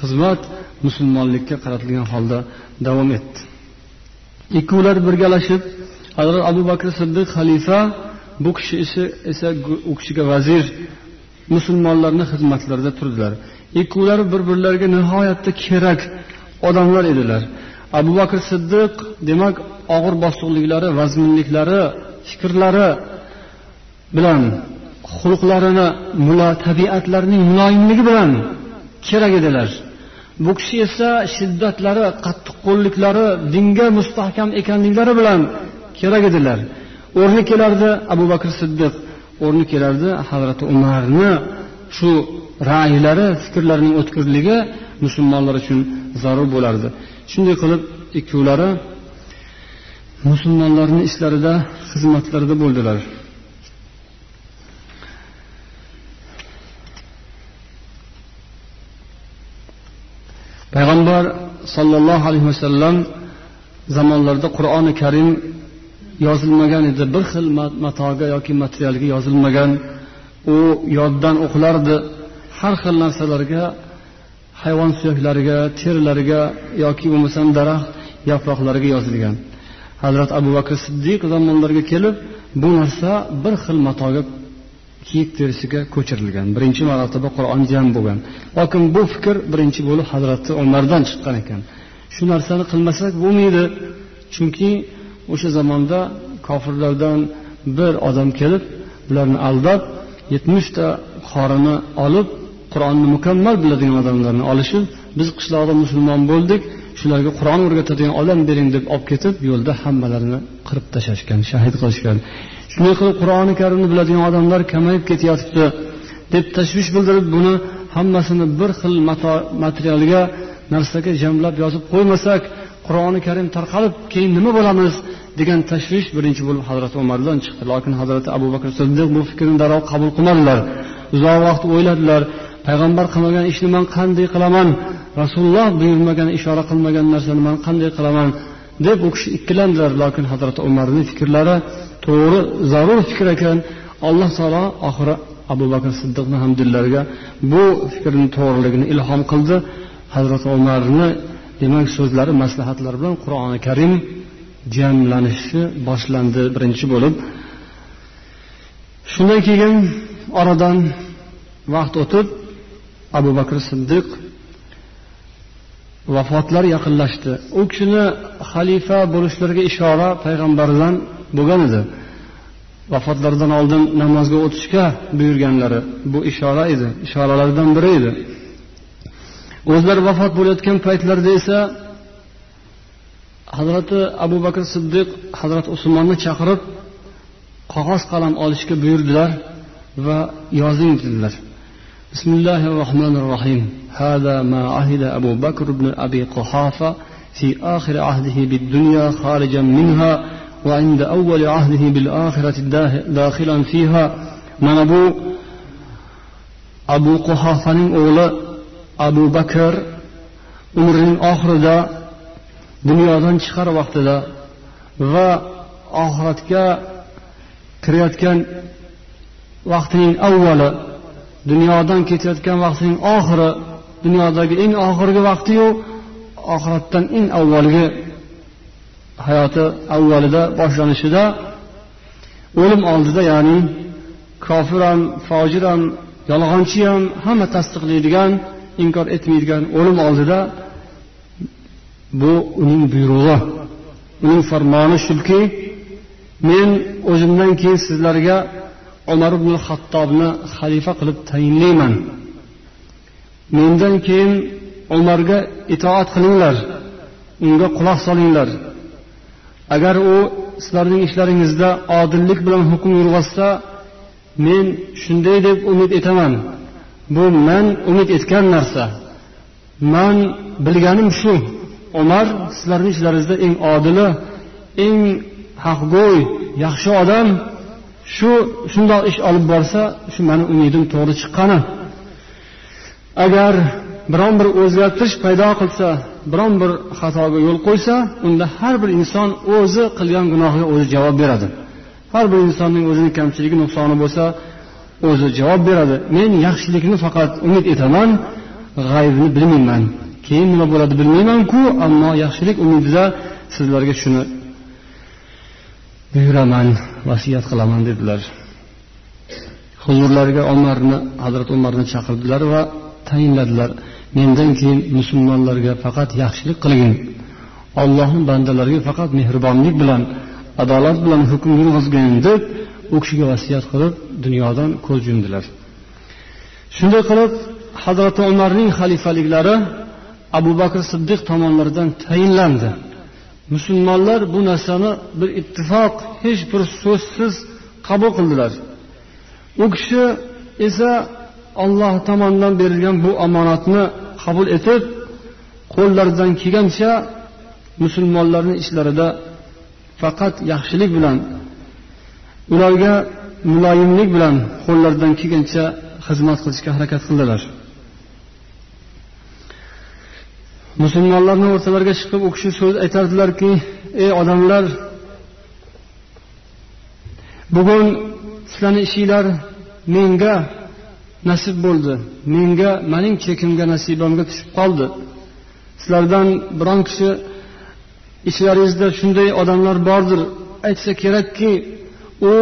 xizmat musulmonlikka qaratilgan holda davom etdi. Ikkovlar birgalashib hazrat abu bakr siddiq xalifa bu kishi esa u kishiga vazir musulmonlarni xizmatlarida turdilar. Ikkovlari bir birlariga nihoyatda kerak odamlar edilar. Abu bakr siddiq demak og'ir bosiqliklari vazminliklari fikrlari bilan xulqlarini tabiatlarining muloyimligi bilan kerak edilar. Bu kishi esa shiddatlari qattiqqo'lliklari dinga mustahkam ekanliklari bilan kerak edilar. O'rni kelardi abu bakr siddiq. O'rni kelardi. Hazrati umarni shu ra'ylari fikrlarining o'tkirligi musulmonlar uchun zarur bo'lardi. Shunday qilib ikkovlari musulmonlarni ishlarida xizmatlarida bo'ldilar. Payg'ambar sollallohu alayhi vasallam zamonlarida qur'oni karim yozilmagan edi. Bir xil matoga yoki materialga yozilmagan u yoddan o'qilardi. Har xil narsalarga hayvon suyaklariga terilariga yoki bo'lmasam daraxt yaproqlariga yozilgan. Hazrat abu bakr siddiq zamonlariga kelib bu narsa bir xil matoga kiyik terisiga ko'chirilgan. Birinchi marotaba qur'on jam bo'lgan. Lokin bu fikr birinchi bo'lib hazrati umardan chiqqan ekan. Shu narsani qilmasak bo'lmaydi. Chunki o'sha zamonda kofirlardan bir odam kelib ularni aldab yetmishta qorini olib qur'onni mukammal biladigan odamlarni olishib biz qishloqda musulmon bo'ldik shularga qur'on o'rgatadigan odam bering deb olib ketib yo'lda hammalarini qirib tashlashgan shahid qilishgan. Shunday qilib qur'oni karimni biladigan odamlar kamayib ketyapti deb tashvish bildirib buni hammasini bir xil materialga narsaga jamlab yozib qo'ymasak qur'oni karim tarqalib keyin nima bo'lamiz? Degan tashvish birinchi bo'lib hazrati umardan chiqdi. Lokin hazrati abu bakr siddiq bu fikrni darrov qabul qilmadilar. Uzoq vaqt o'yladilar payg'ambar qilmagan ishni man qanday qilaman? Rasululloh buyurmagan ishora qilmagan narsani man qanday qilaman? deb u kishi ikkilandilar. Lokin hazrati umarni fikrlari to'g'ri zarur fikr ekan. Alloh taolo oxiri abu bakr siddiqni ham dillariga bu fikrni to'g'riligini ilhom qildi. Hazrati umarni demak so'zlari maslahatlari bilan qur'oni karim jamlanishi boshlandi. Birinchi bo'lib shundan keyin oradan vaqt o'tib abu bakr siddiq vafotlar yaqinlashdi. U kishini xalifa bo'lishlariga ishora payg'ambardan bo'lgan edi. Vafotlaridan oldin namozga o'tishga buyurganlari bu ishora edi ishoralardan biri edi. O'zlari vafot bo'layotgan paytlarida esa hazrati abu bakr siddiq hazrati usmonni chaqirib qog'oz qalam olishga buyurdilar va yozing dedilar بسم الله الرحمن الرحيم هذا ما عهد أبو بكر بن أبي قحافة في آخر عهده بالدنيا خارجا منها وعند أول عهده بالآخرة داخلا فيها من أبو أبو قحافة أولى أبو بكر umrining oxirida dunyodan chiqar vaqtida va oxiratga kirayotgan vaqtining avvali dunyodan ketayotgan vaqtining oxiri dunyodagi eng oxirgi vaqtiyu oxiratdan eng avvalgi hayoti avvalida boshlanishida o'lim oldida ya'ni kofir ham fojir ham yolg'onchi ham hamma tasdiqlaydigan inkor etmaydigan o'lim oldida bu uning buyrug'i. Uning farmoni shuki men o'zimdan keyin sizlarga umar ibn hattobni xalifa qilib tayinlayman. Mendan keyin umarga itoat qilinglar unga quloq solinglar. Agar u sizlarning ishlaringizda odillik bilan hukm yurg'izsa men shunday deb umid etaman. Bu man umid etgan narsa. Man bilganim shu. Umar sizlarning ichlaringizda eng odili eng haqgo'y yaxshi odam shu shundoq ish olib borsa shu mani umidim to'g'ri chiqqani. Agar biron bir o'zgartirish paydo qilsa biron bir xatoga yo'l qo'ysa unda har bir inson o'zi qilgan gunohiga o'zi javob beradi. Har bir insonning o'zini kamchiligi nuqsoni bo'lsa o'zi javob beradi. Men yaxshilikni faqat umid etaman g'aybni bilmayman. Keyin nima bo'ladi bilmaymanku ammo yaxshilik umidida sizlarga shuni buyuraman vasiyat qilaman dedilar. Huzurlariga umarni hazrati umarni chaqirdilar va tayinladilar. Mendan keyin musulmonlarga faqat yaxshilik qilgin. Ollohni bandalariga faqat mehribonlik bilan adolat bilan hukm yurg'izgin deb u kishiga vasiyat qilib dunyodan ko'z yumdilar. Shunday qilib hazrati umarning xalifaliklari abu bakr siddiq tomonlaridan tayinlandi. Musulmonlar bu narsani bir ittifoq hech bir so'zsiz qabul qildilar. U kishi esa olloh tomonidan berilgan bu omonatni qabul etib qo'llaridan kelgancha musulmonlarni ishlarida faqat yaxshilik bilan ularga muloyimlik bilan qo'llaridan kelgancha xizmat qilishga harakat qildilar. Musulmonlarni o'rtalariga chiqib u kishi so'z aytardilarki ey odamlar bugun sizlarni ishinglar menga nasib bo'ldi. Menga mening chekimga nasibamga tushib qoldi. Sizlardan biron kishi ichlaringizda shunday odamlar bordir. Aytsa kerakki u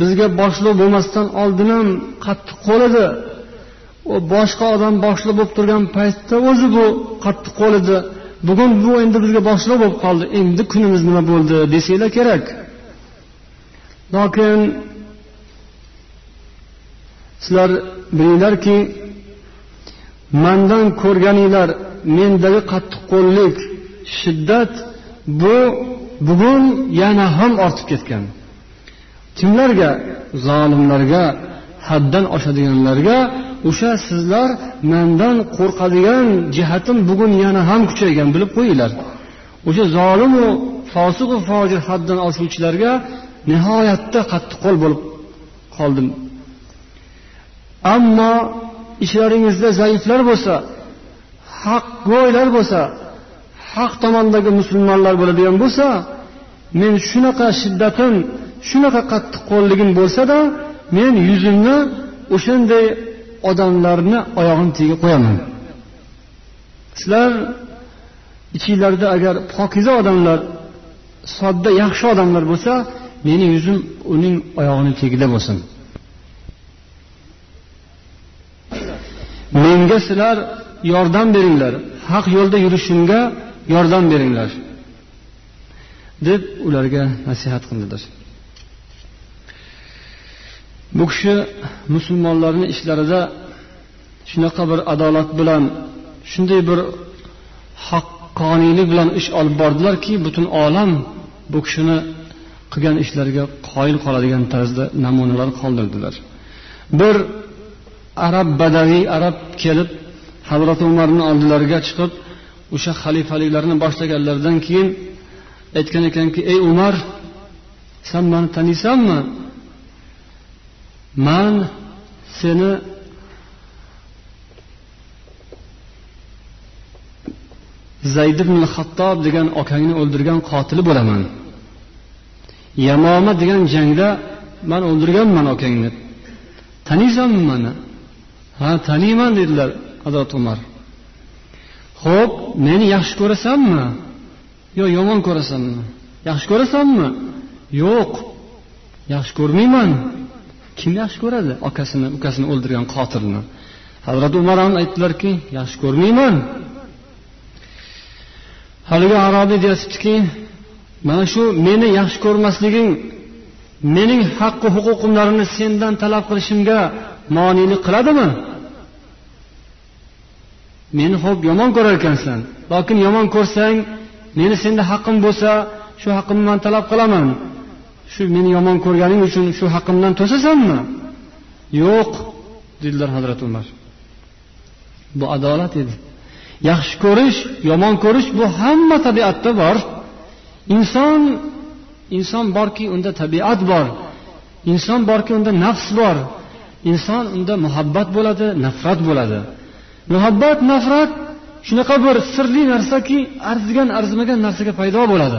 bizga boshliq bo'lmasdan oldin ham qattiq qo'l edi. Boshqa odam boshliq bo'lib turgan paytda o'zi bu qattiq qo'l edi bugun bu endi bizga boshliq bo'lib qoldi. Endi kunimiz nima bo'ldi desanglar kerak. Lokin sizlar bilinglarki mandan ko'rganinglar mendagi qattiqqo'llik shiddat bu bugun yana ham ortib ketgan. Kimlarga? Zolimlarga haddan oshadiganlarga o'sha sizlar mandan qo'rqadigan jihatim bugun yana ham kuchaygan bilib qo'yinglar. O'sha zolimu fosiqu fojir haddan oshuvchilarga nihoyatda qattiqqo'l bo'lib qoldim. Ammo ishlaringizda zaiflar bo'lsa haqgo'ylar bo'lsa haq tomondagi musulmonlar bo'ladigan bo'lsa men shunaqa shiddatim shunaqa qattiqqo'lligim bo'lsada men yuzimni o'shanday odamlarni oyog'ini tagiga qo'yaman. Sizlar ichinglarda agar pokiza odamlar sodda yaxshi odamlar bo'lsa meni yuzim uning oyog'ini tagida bo'lsin. Menga sizlar yordam beringlar. Haq yo'lda yurishimga yordam beringlar deb ularga nasihat qildilar. Bu kishi musulmonlarni ishlarida shunaqa bir adolat bilan shunday bir haqqoniylik bilan ish olib bordilarki butun olam bu kishini qilgan ishlariga qoyil qoladigan tarzda namunalar qoldirdilar. Bir arab badaviy arab kelib hazrati umarni oldilariga chiqib o'sha xalifaliklarni boshlaganlaridan keyin aytgan ekanki ey umar san mani taniysanmi? Man seni zayd ibn hattob degan akangni o'ldirgan qotili bo'laman. Yamoma degan jangda man o'ldirganman akangni taniysanmi mani? Ha taniyman dedilar hazrati umar. Ho'p meni yaxshi ko'rasanmi? Yo yomon ko'rasanmi? Yaxshi ko'rasanmi? Yo'q yaxshi ko'rmayman. Kim yaxshi ko'radi akasini ukasini o'ldirgan qotilni? Hazrati umar aytdilarki yaxshi ko'rmayman. Haligi arobiy deyaptiki mana shu meni yaxshi ko'rmasliging mening haqqi huquqimlarimni sendan talab qilishimga monelik qiladimi? Meni xo'p yomon ko'rar ekansan lokin yomon ko'rsang meni senda haqqim bo'lsa shu haqqimni man talab qilaman. Shu meni yomon ko'rganing uchun shu haqqimdan to'sasanmi yo'q dedilar hazrati umar. Bu adolat edi. Yaxshi ko'rish yomon ko'rish bu hamma tabiatda bor. Inson inson borki unda tabiat bor. Inson borki unda nafs bor. Inson unda muhabbat bo'ladi nafrat bo'ladi. Muhabbat nafrat shunaqa bir sirli narsaki arzigan arzimagan narsaga paydo bo'ladi.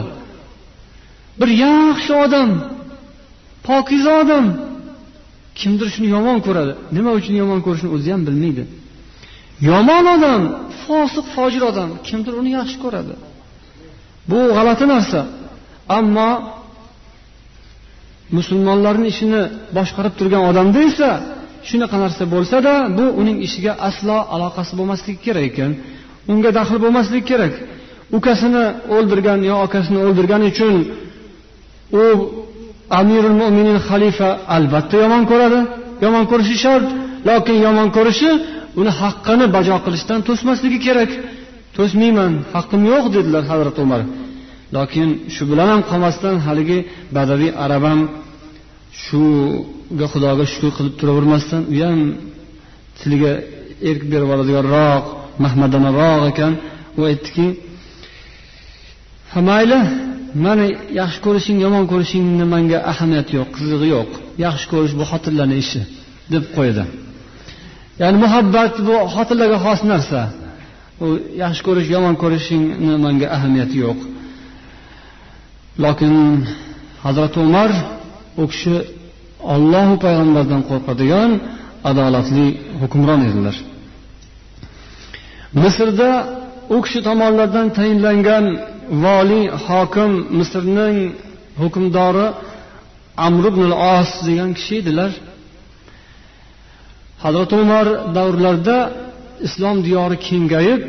Bir yaxshi odam pokiza odam. Kimdir shuni yomon ko'radi. Nima uchun yomon ko'rishini o'zi ham bilmaydi. Yomon odam fosiq fojir odam. Kimdir uni yaxshi ko'radi. Bu g'alati narsa. Ammo musulmonlarni ishini boshqarib turgan odamda esa shunaqa narsa bo'lsada bu uning ishiga aslo aloqasi bo'lmasligi kerak ekan. Unga daxl bo'lmasligi kerak. Ukasini o'ldirgan yo akasini o'ldirgani uchun u amirul mo'minin xalifa albatta yomon ko'radi. Yomon ko'rishi shart. Lokin yomon ko'rishi uni haqqini bajo qilishdan to'smasligi kerak. To'smayman haqqim yo'q dedilar hazrati umar. Lokin shu bilan ham qolmasdan haligi badaviy arab ham shuga xudoga shukur qilib turavermasdan u ham tiliga erk berib oladiganroq mahmadanaroq ekan. U aytdiki ha mayli mani yaxshi ko'rishing yomon ko'rishingni manga ahamiyati yo'q qizig'i yo'q. Yaxshi ko'rish bu xotinlarni ishi deb qo'ydi. Ya'ni muhabbat bu xotinlarga xos narsa. U yaxshi ko'rish yomon ko'rishingni manga ahamiyati yo'q. Lokin hazrati umar u kishi ollohu payg'ambardan qo'rqadigan adolatli hukmron edilar. Misrda u kishi tomonidan tayinlangan voliy hokim misrning hukmdori amr ibn os degan kishi edilar. Hazrati umar davrlarida islom diyori kengayib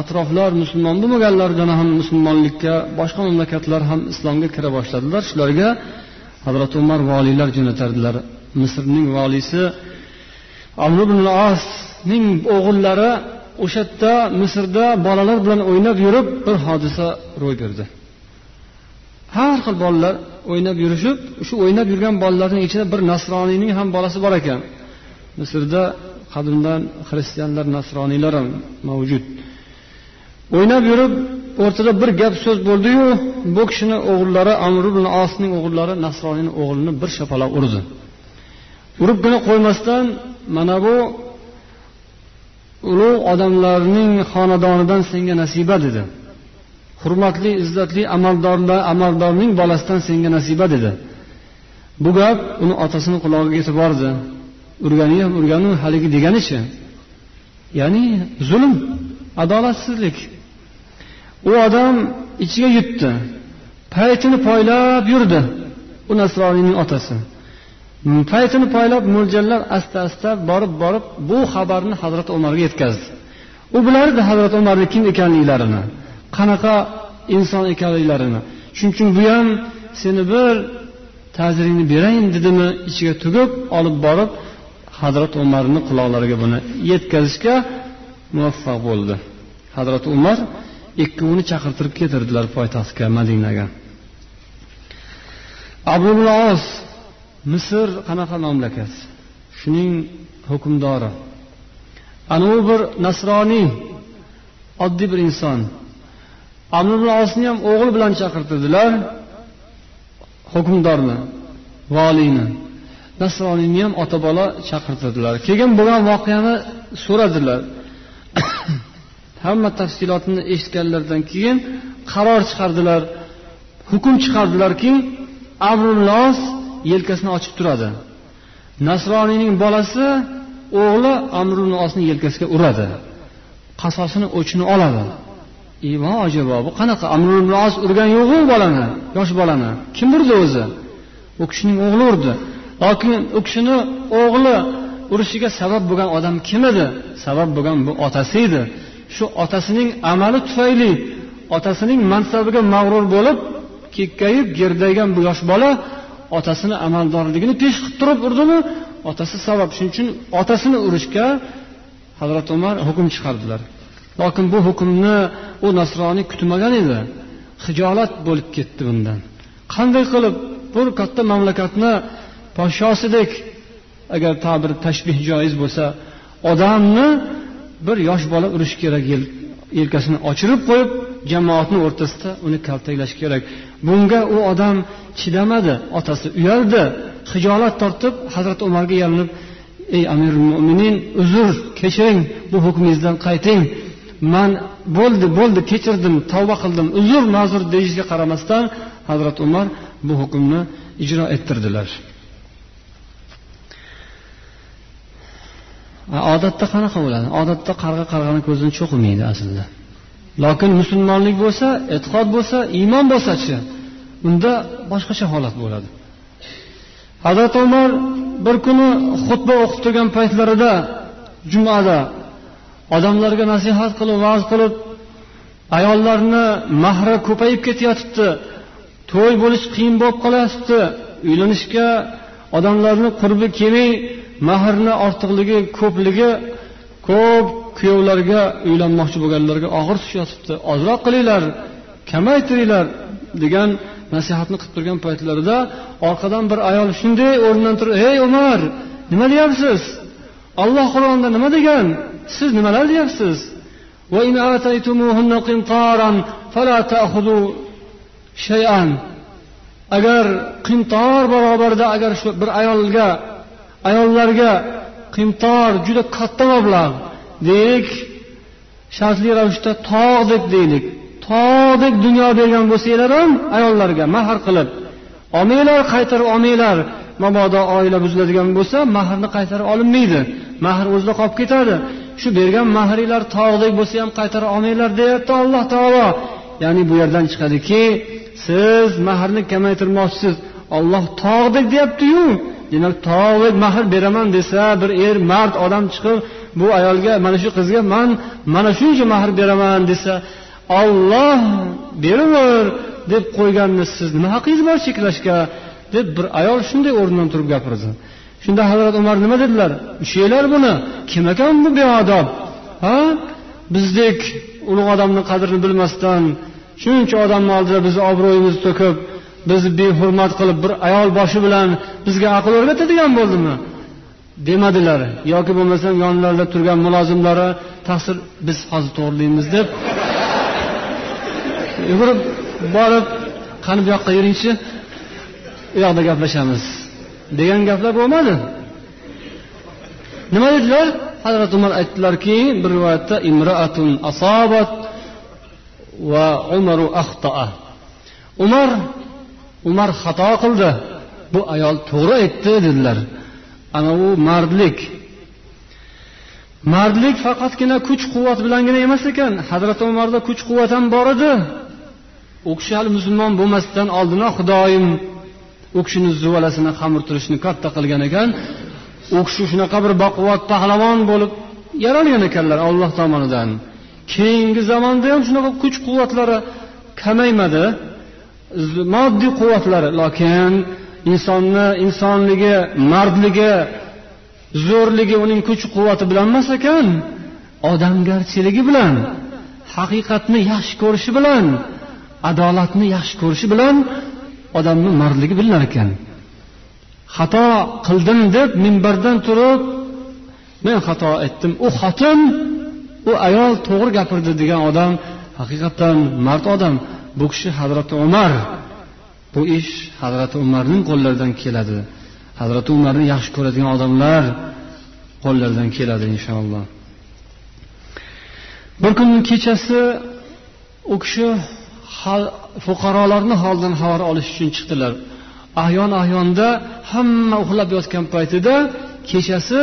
atroflar musulmon bo'lmaganlaridan ham musulmonlikka boshqa mamlakatlar ham islomga kira boshladilar. Shularga hazrati umar voliylar jo'natardilar misrning voliysi amr ibn osning o'g'illari o'sha yerda misrda bolalar bilan o'ynab yurib bir hodisa ro'y berdi. Har xil bolalar o'ynab yurishib shu o'ynab yurgan bolalarning ichida bir nasroniyning ham bolasi bor ekan. Misrda qadimdan xristianlar nasroniylar ham mavjud. O'ynab yurib o'rtada bir gap so'z bo'ldiyu bu kishini o'g'illari amr ibn osning o'g'illari nasroniyni o'g'lini bir shapaloq urdi. Uribgina qo'ymasdan mana bu ulug' odamlarning xonadonidan senga nasiba dedi. Hurmatli izzatli amaldorlar amaldorning bolasidan senga nasiba dedi. Bu gap uni otasini qulog'iga yetib bordi. Urgani ham urganu haligi deganichi ya'ni zulm adolatsizlik. U odam ichiga yutdi paytini poylab yurdi u nasroniyning otasi. Paytini poylab mo'ljallab asta asta borib borib bu xabarni hazrati umarga yetkazdi. U bilardi hazrati umarni kim ekanliklarini qanaqa inson ekanliklarini. Shuning uchun bu ham seni bir ta'ziringni berayin dedimi ichiga tugib olib borib hazrati umarni quloqlariga buni yetkazishga muvaffaq bo'ldi. Hazrati umar ikkovini chaqirtirib ketirdilar poytaxtga madinaga. Abu os misr qanaqa mamlakat shuning hukmdori. Anavi bir nasroniy oddiy bir inson. Amr osni ham o'g'li bilan chaqirtirdilar. Hukmdorni voliyni nasroniyni ham ota bola chaqirtirdilar. Keyin bo'lgan voqeani so'radilar. Hamma tafsilotini eshitganlaridan keyin qaror chiqardilar. Hukm chiqardilarki abrullos yelkasini ochib turadi. Nasroniyning bolasi o'g'li amrulnosni yelkasiga uradi. Qasosini o'chini oladi. Ivo ajabo bu qanaqa amrulnos urgan yo'qu bolani yosh bolani. Kim urdi o'zi? U kishining o'g'li urdi. Lokin u kishini o'g'li urishiga sabab bo'lgan odam kim edi? Sabab bo'lgan bu otasi edi. Shu otasining amali tufayli otasining mansabiga mag'rur bo'lib kekkayib gerdaygan bu yosh bola otasini amaldorligini pesh qilib turib urdimi? Otasi sabab shuning uchun otasini urishga hazrati umar hukm chiqardilar. Lokin bu hukmni u nasroniy kutmagan edi. Hijolat bo'lib ketdi bundan. Qanday qilib bir katta mamlakatni podshosidek agar ta'bir tashbih joiz bo'lsa odamni bir yosh bola urish kerak yelkasini ochirib qo'yib jamoatni o'rtasida uni kaltaklash kerak. Bunga u odam chidamadi otasi uyaldi hijolat tortib hazrati umarga yalinib ey amirul mo'minin uzr kechiring bu hukmingizdan qayting. Man bo'ldi bo'ldi kechirdim tavba qildim uzr ma'zur deyishga qaramasdan hazrati umar bu hukmni ijro ettirdilar. Odatda qanaqa bo'ladi? Odatda qarg'a qarg'ani ko'zini cho'qimaydi aslida. Lokin musulmonlik bo'lsa e'tiqod bo'lsa iymon bo'lsachi unda boshqacha holat bo'ladi. Hazrati umar bir kuni xutba o'qib turgan paytlarida jumada odamlarga nasihat qilib va'z qilib ayollarni mahri ko'payib ketayotibdi to'y bo'lish qiyin bo'lib qolyapti uylanishga odamlarni qurbi kelmay mahrni ortiqligi ko'pligi ko'p kuyovlarga uylanmoqchi bo'lganlarga og'ir tushyotibdi ozroq qilinglar kamaytiringlar degan nasihatni qilib turgan paytlarida orqadan bir ayol shunday o'rnidan turib ey umar nima deyapsiz? Olloh qur'onda nima degan? Siz nimalar deyapsiz? Agar qintor barobarida agar shu bir ayolga ayollarga qimtor juda katta mablag' deylik shartli ravishda tog'dek deylik. Tog'dek dunyo bergan bo'lsanglar ham ayollarga mahr qilib olmanglar qaytarib olmanglar. Mabodo oila buziladigan bo'lsa mahrni qaytarib olinmaydi. Mahr o'zida qolib ketadi. Shu bergan mahringlar tog'dek bo'lsa ham qaytara olmanglar deyapti alloh taolo. Ya'ni bu yerdan chiqadiki siz mahrni kamaytirmoqchisiz. Olloh tog'dek deyaptiyu. Demak tog'dek mahr beraman desa bir er mard odam chiqib bu ayolga mana shu qizga man mana shuncha mahr beraman desa olloh beraver deb qo'yganni siz nima haqqingiz bor cheklashga? deb bir ayol shunday o'rnidan turib gapirdi. Shunda hazrat umar nima dedilar? Ushlanglar buni. Kim ekan bu beodob? Ha? Bizdek ulug' odamni qadrini bilmasdan shuncha odamni oldida bizni obro'yimizni to'kib bizni behurmat qilib bir ayol boshi bilan bizga aql o'rgatadigan bo'ldimi? Demadilar. Yoki bo'lmasam yonlarida turgan mulozimlari taqsir biz hozir to'g'rilaymiz deb yugurib borib qani bu yoqqa yuringchi u yoqda gaplashamiz degan gaplar bo'lmadi. Nima dedilar? Hazrat umar aytdilarki bir rivoyatda imroatun asobat va umaru axtoa umar umar xato qildi. Bu ayol to'g'ri aytdi dedilar. Ana u mardlik. Mardlik faqatgina kuch quvvat bilangina emas ekan. Hazrati umarda kuch quvvat ham bor edi. U kishi hali musulmon bo'lmasdan oldinoq xudoyim u kishini zuvalasini xamirturishni katta qilgan ekan. U kishi shunaqa bir baquvvat pahlavon bo'lib yaralgan ekanlar olloh tomonidan. Keyingi zamonda ham shunaqa kuch quvvatlari kamaymadi moddiy quvvatlari lokin insonni insonligi mardligi zo'rligi uning kuch quvvati bilan emas ekan odamgarchiligi bilan haqiqatni yaxshi ko'rishi bilan adolatni yaxshi ko'rishi bilan odamni mardligi bilinar ekan. Xato qildim deb minbardan turib men xato etdim. U xotin u ayol to'g'ri gapirdi degan odam haqiqatdan mard odam. Bu kishi hazrati umar bu ish hazrati umarning qo'llaridan keladi. Hazrati umarni yaxshi ko'radigan odamlar qo'llaridan keladi inshaalloh. Bir kun kechasi u kishi fuqarolarni holidan xabar olish uchun chiqdilar. Ahyon ahyonda hamma uxlab yotgan paytida kechasi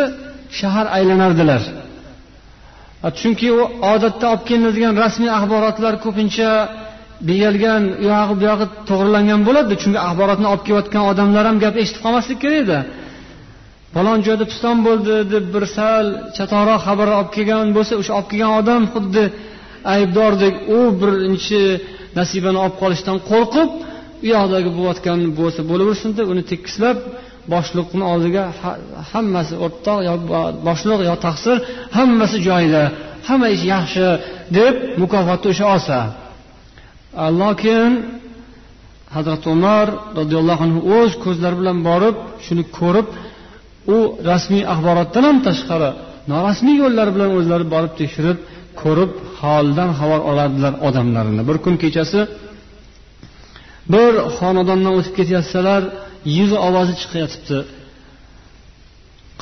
shahar aylanardilar. Chunki u odatda olib kelinadigan rasmiy axborotlar ko'pincha deyilgan u yog'i bu yog'i to'g'rilangan bo'ladi. Chunki axborotni olib kelayotgan odamlar ham gap eshitib qolmaslik kerak edi. Falon joyda piston bo'ldi deb bir sal chatoqroq xabar olib kelgan bo'lsa o'sha olib kelgan odam xuddi aybdordek u birinchi nasibani olib qolishdan qo'rqib u yoqdagi bo'layotgan bo'lsa bo'laversin deb uni tekislab boshliqni oldiga hammasi o'rtoq yo boshliq yo taqsir hammasi joyida hamma ish yaxshi deb mukofotni o'sha olsa. Lokin hazrati umar roziyallohu anhu o'z ko'zlari bilan borib shuni ko'rib u rasmiy axborotdan ham tashqari norasmiy yo'llar bilan o'zlari borib tekshirib ko'rib holidan xabar olardilar odamlarini. Bir kun kechasi bir xonadondan o'tib ketayotsalar yig'i ovozi chiqayotibdi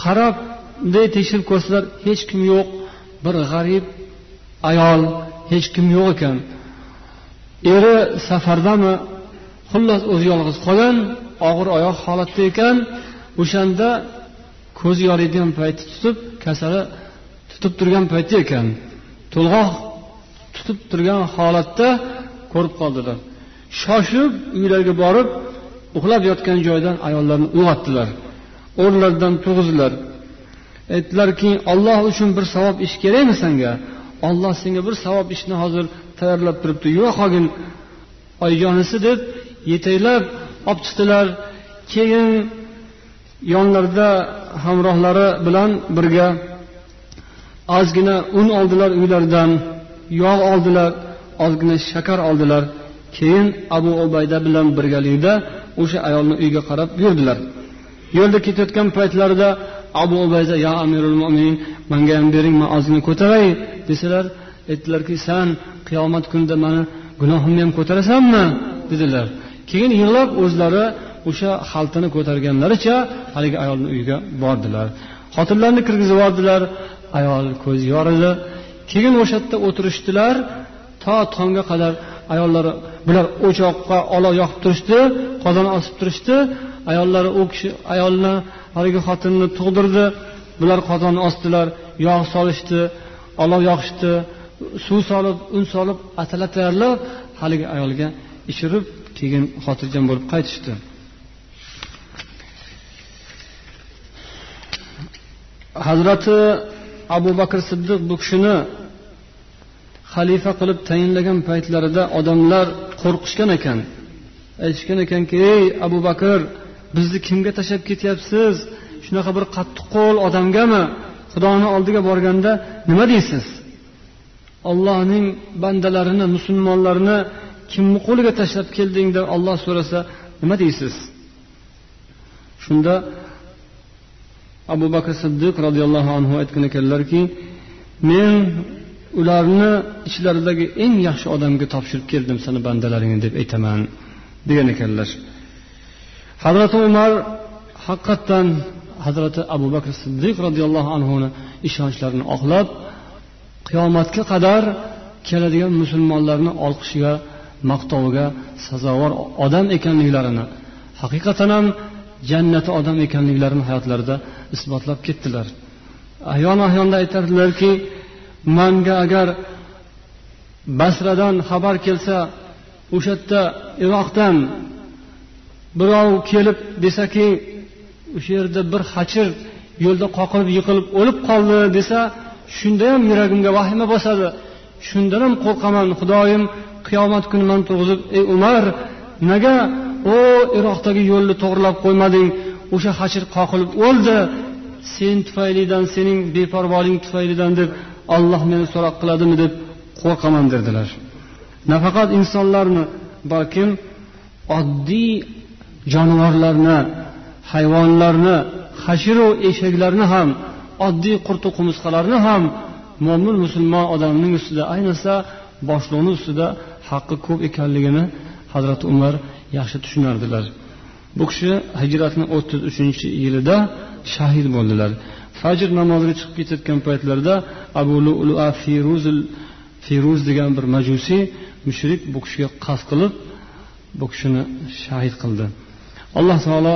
qarab bunday tekshirib ko'rsalar hech kim yo'q bir g'arib ayol hech kim yo'q ekan. Eri safardami xullas o'zi yolg'iz qolgan og'ir oyoq holatda ekan. O'shanda ko'zi yoriydigan payti tutib kasali tutib turgan payti ekan. To'lg'oq tutib turgan holatda ko'rib qoldilar. Shoshib uylariga borib uxlab yotgan joydan ayollarni uyg'otdilar. O'rnlaridan turg'izdilar. Aytdilarki olloh uchun bir savob ish kerakmi senga? Olloh senga bir savob ishni hozir tayyorlab turibdi. Yura qolgin oyijonisi deb yetaklab olib chiqdilar. Keyin yonlarida hamrohlari bilan birga ozgina un oldilar uylaridan yog' oldilar ozgina shakar oldilar. Keyin abu ubayda bilan birgalikda o'sha ayolni uyiga qarab yurdilar. Yo'lda ketayotgan paytlarida abu ubayda ya amirul mo'minin manga ham bering man ozgina ko'taray desalar aytdilarki san qiyomat kunida mani gunohimni ham ko'tarasanmi? dedilar. Keyin yig'lab o'zlari o'sha xaltani ko'targanlaricha haligi ayolni uyiga bordilar. Xotinlarni kirgizib yubordilar. Ayol ko'zi yoridi keyin o'sha yerda o'tirishdilar. To tongga qadar ayollari bular o'choqqa olov yoqib turishdi qozon osib turishdi. Ayollari u kishi ayolni haligi xotinni tug'dirdi. Bular qozonni osdilar. Yog' solishdi olov yoqishdi. Suv solib un solib atalat tayyorlab haligi ayolga ichirib keyin xotirjam bo'lib qaytishdi. Hazrati abu bakr siddiq bu kishini xalifa qilib tayinlagan paytlarida odamlar qo'rqishgan ekan. Aytishgan ekanki ey abu bakr bizni kimga tashlab ketyapsiz? Shunaqa bir qattiqqo'l odamgami? Xudoni oldiga borganda nima deysiz? Ollohning bandalarini musulmonlarni kimni qo'liga tashlab kelding deb olloh so'rasa nima deysiz? Shunda abu bakr siddiq roziyallohu anhu aytgan ekanlarki men ularni ichlaridagi eng yaxshi odamga topshirib keldim sani bandalaringni deb aytaman degan ekanlar. Hazrati umar haqiqatdan hazrati abu bakr siddiq roziyallohu anhuni ishonchlarini oqlab qiyomatga qadar keladigan musulmonlarni olqishiga maqtoviga sazovor odam ekanliklarini haqiqatan ham jannati odam ekanliklarini hayotlarida isbotlab ketdilar. Ayon ahyonda aytardilarki manga agar basradan xabar kelsa o'sha yerda iroqdan birov kelib desaki o'sha yerda bir hachir yo'lda qoqilib yiqilib o'lib qoldi desa shunda ham yuragimga vahima bosadi. Shundan ham qo'rqaman xudoyim qiyomat kuni man turg'izib ey umar nega o iroqdagi yo'lni to'g'irlab qo'ymading? O'sha hashir qoqilib o'ldi. Sen tufaylidan sening beparvoling tufaylidan deb olloh meni so'roq qiladimi deb qo'rqaman derdilar. Nafaqat insonlarni balkim oddiy jonivorlarni hayvonlarni hashiru eshaklarni ham oddiy qurti qumursqalarni ham mo'min musulmon odamning ustida ayniqsa boshliqni ustida haqqi ko'p ekanligini hazrati umar yaxshi tushunardilar. Bu kishi hijratni o'ttiz uchinchi yilida shahid bo'ldilar. Fajr namoziga chiqib ketayotgan paytlarida abu lua firuzil firuz degan bir majusiy mushrik bu kishiga qasd qilib bu kishini shahid qildi. Alloh taolo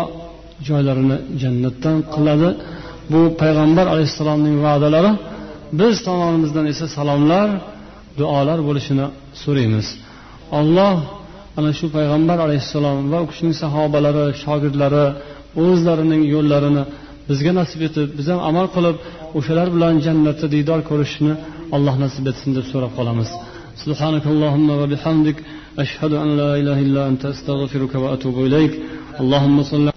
joylarini jannatdan qiladi. bu payg'ambar alayhissalomning va'dalari biz tomonimizdan esa salomlar duolar bo'lishini so'raymiz olloh ana shu payg'ambar alayhissalom va u kishining sahobalari shogirdlari o'zlarining yo'llarini bizga nasib etib biz ham amal qilib o'shalar bilan jannatda diydor ko'rishni alloh nasib etsin deb so'rab qolamiz سبحانك اللهم وبحمدك أشهد أن لا إله إلا أنت أستغفرك وأتوب إليك اللهم صل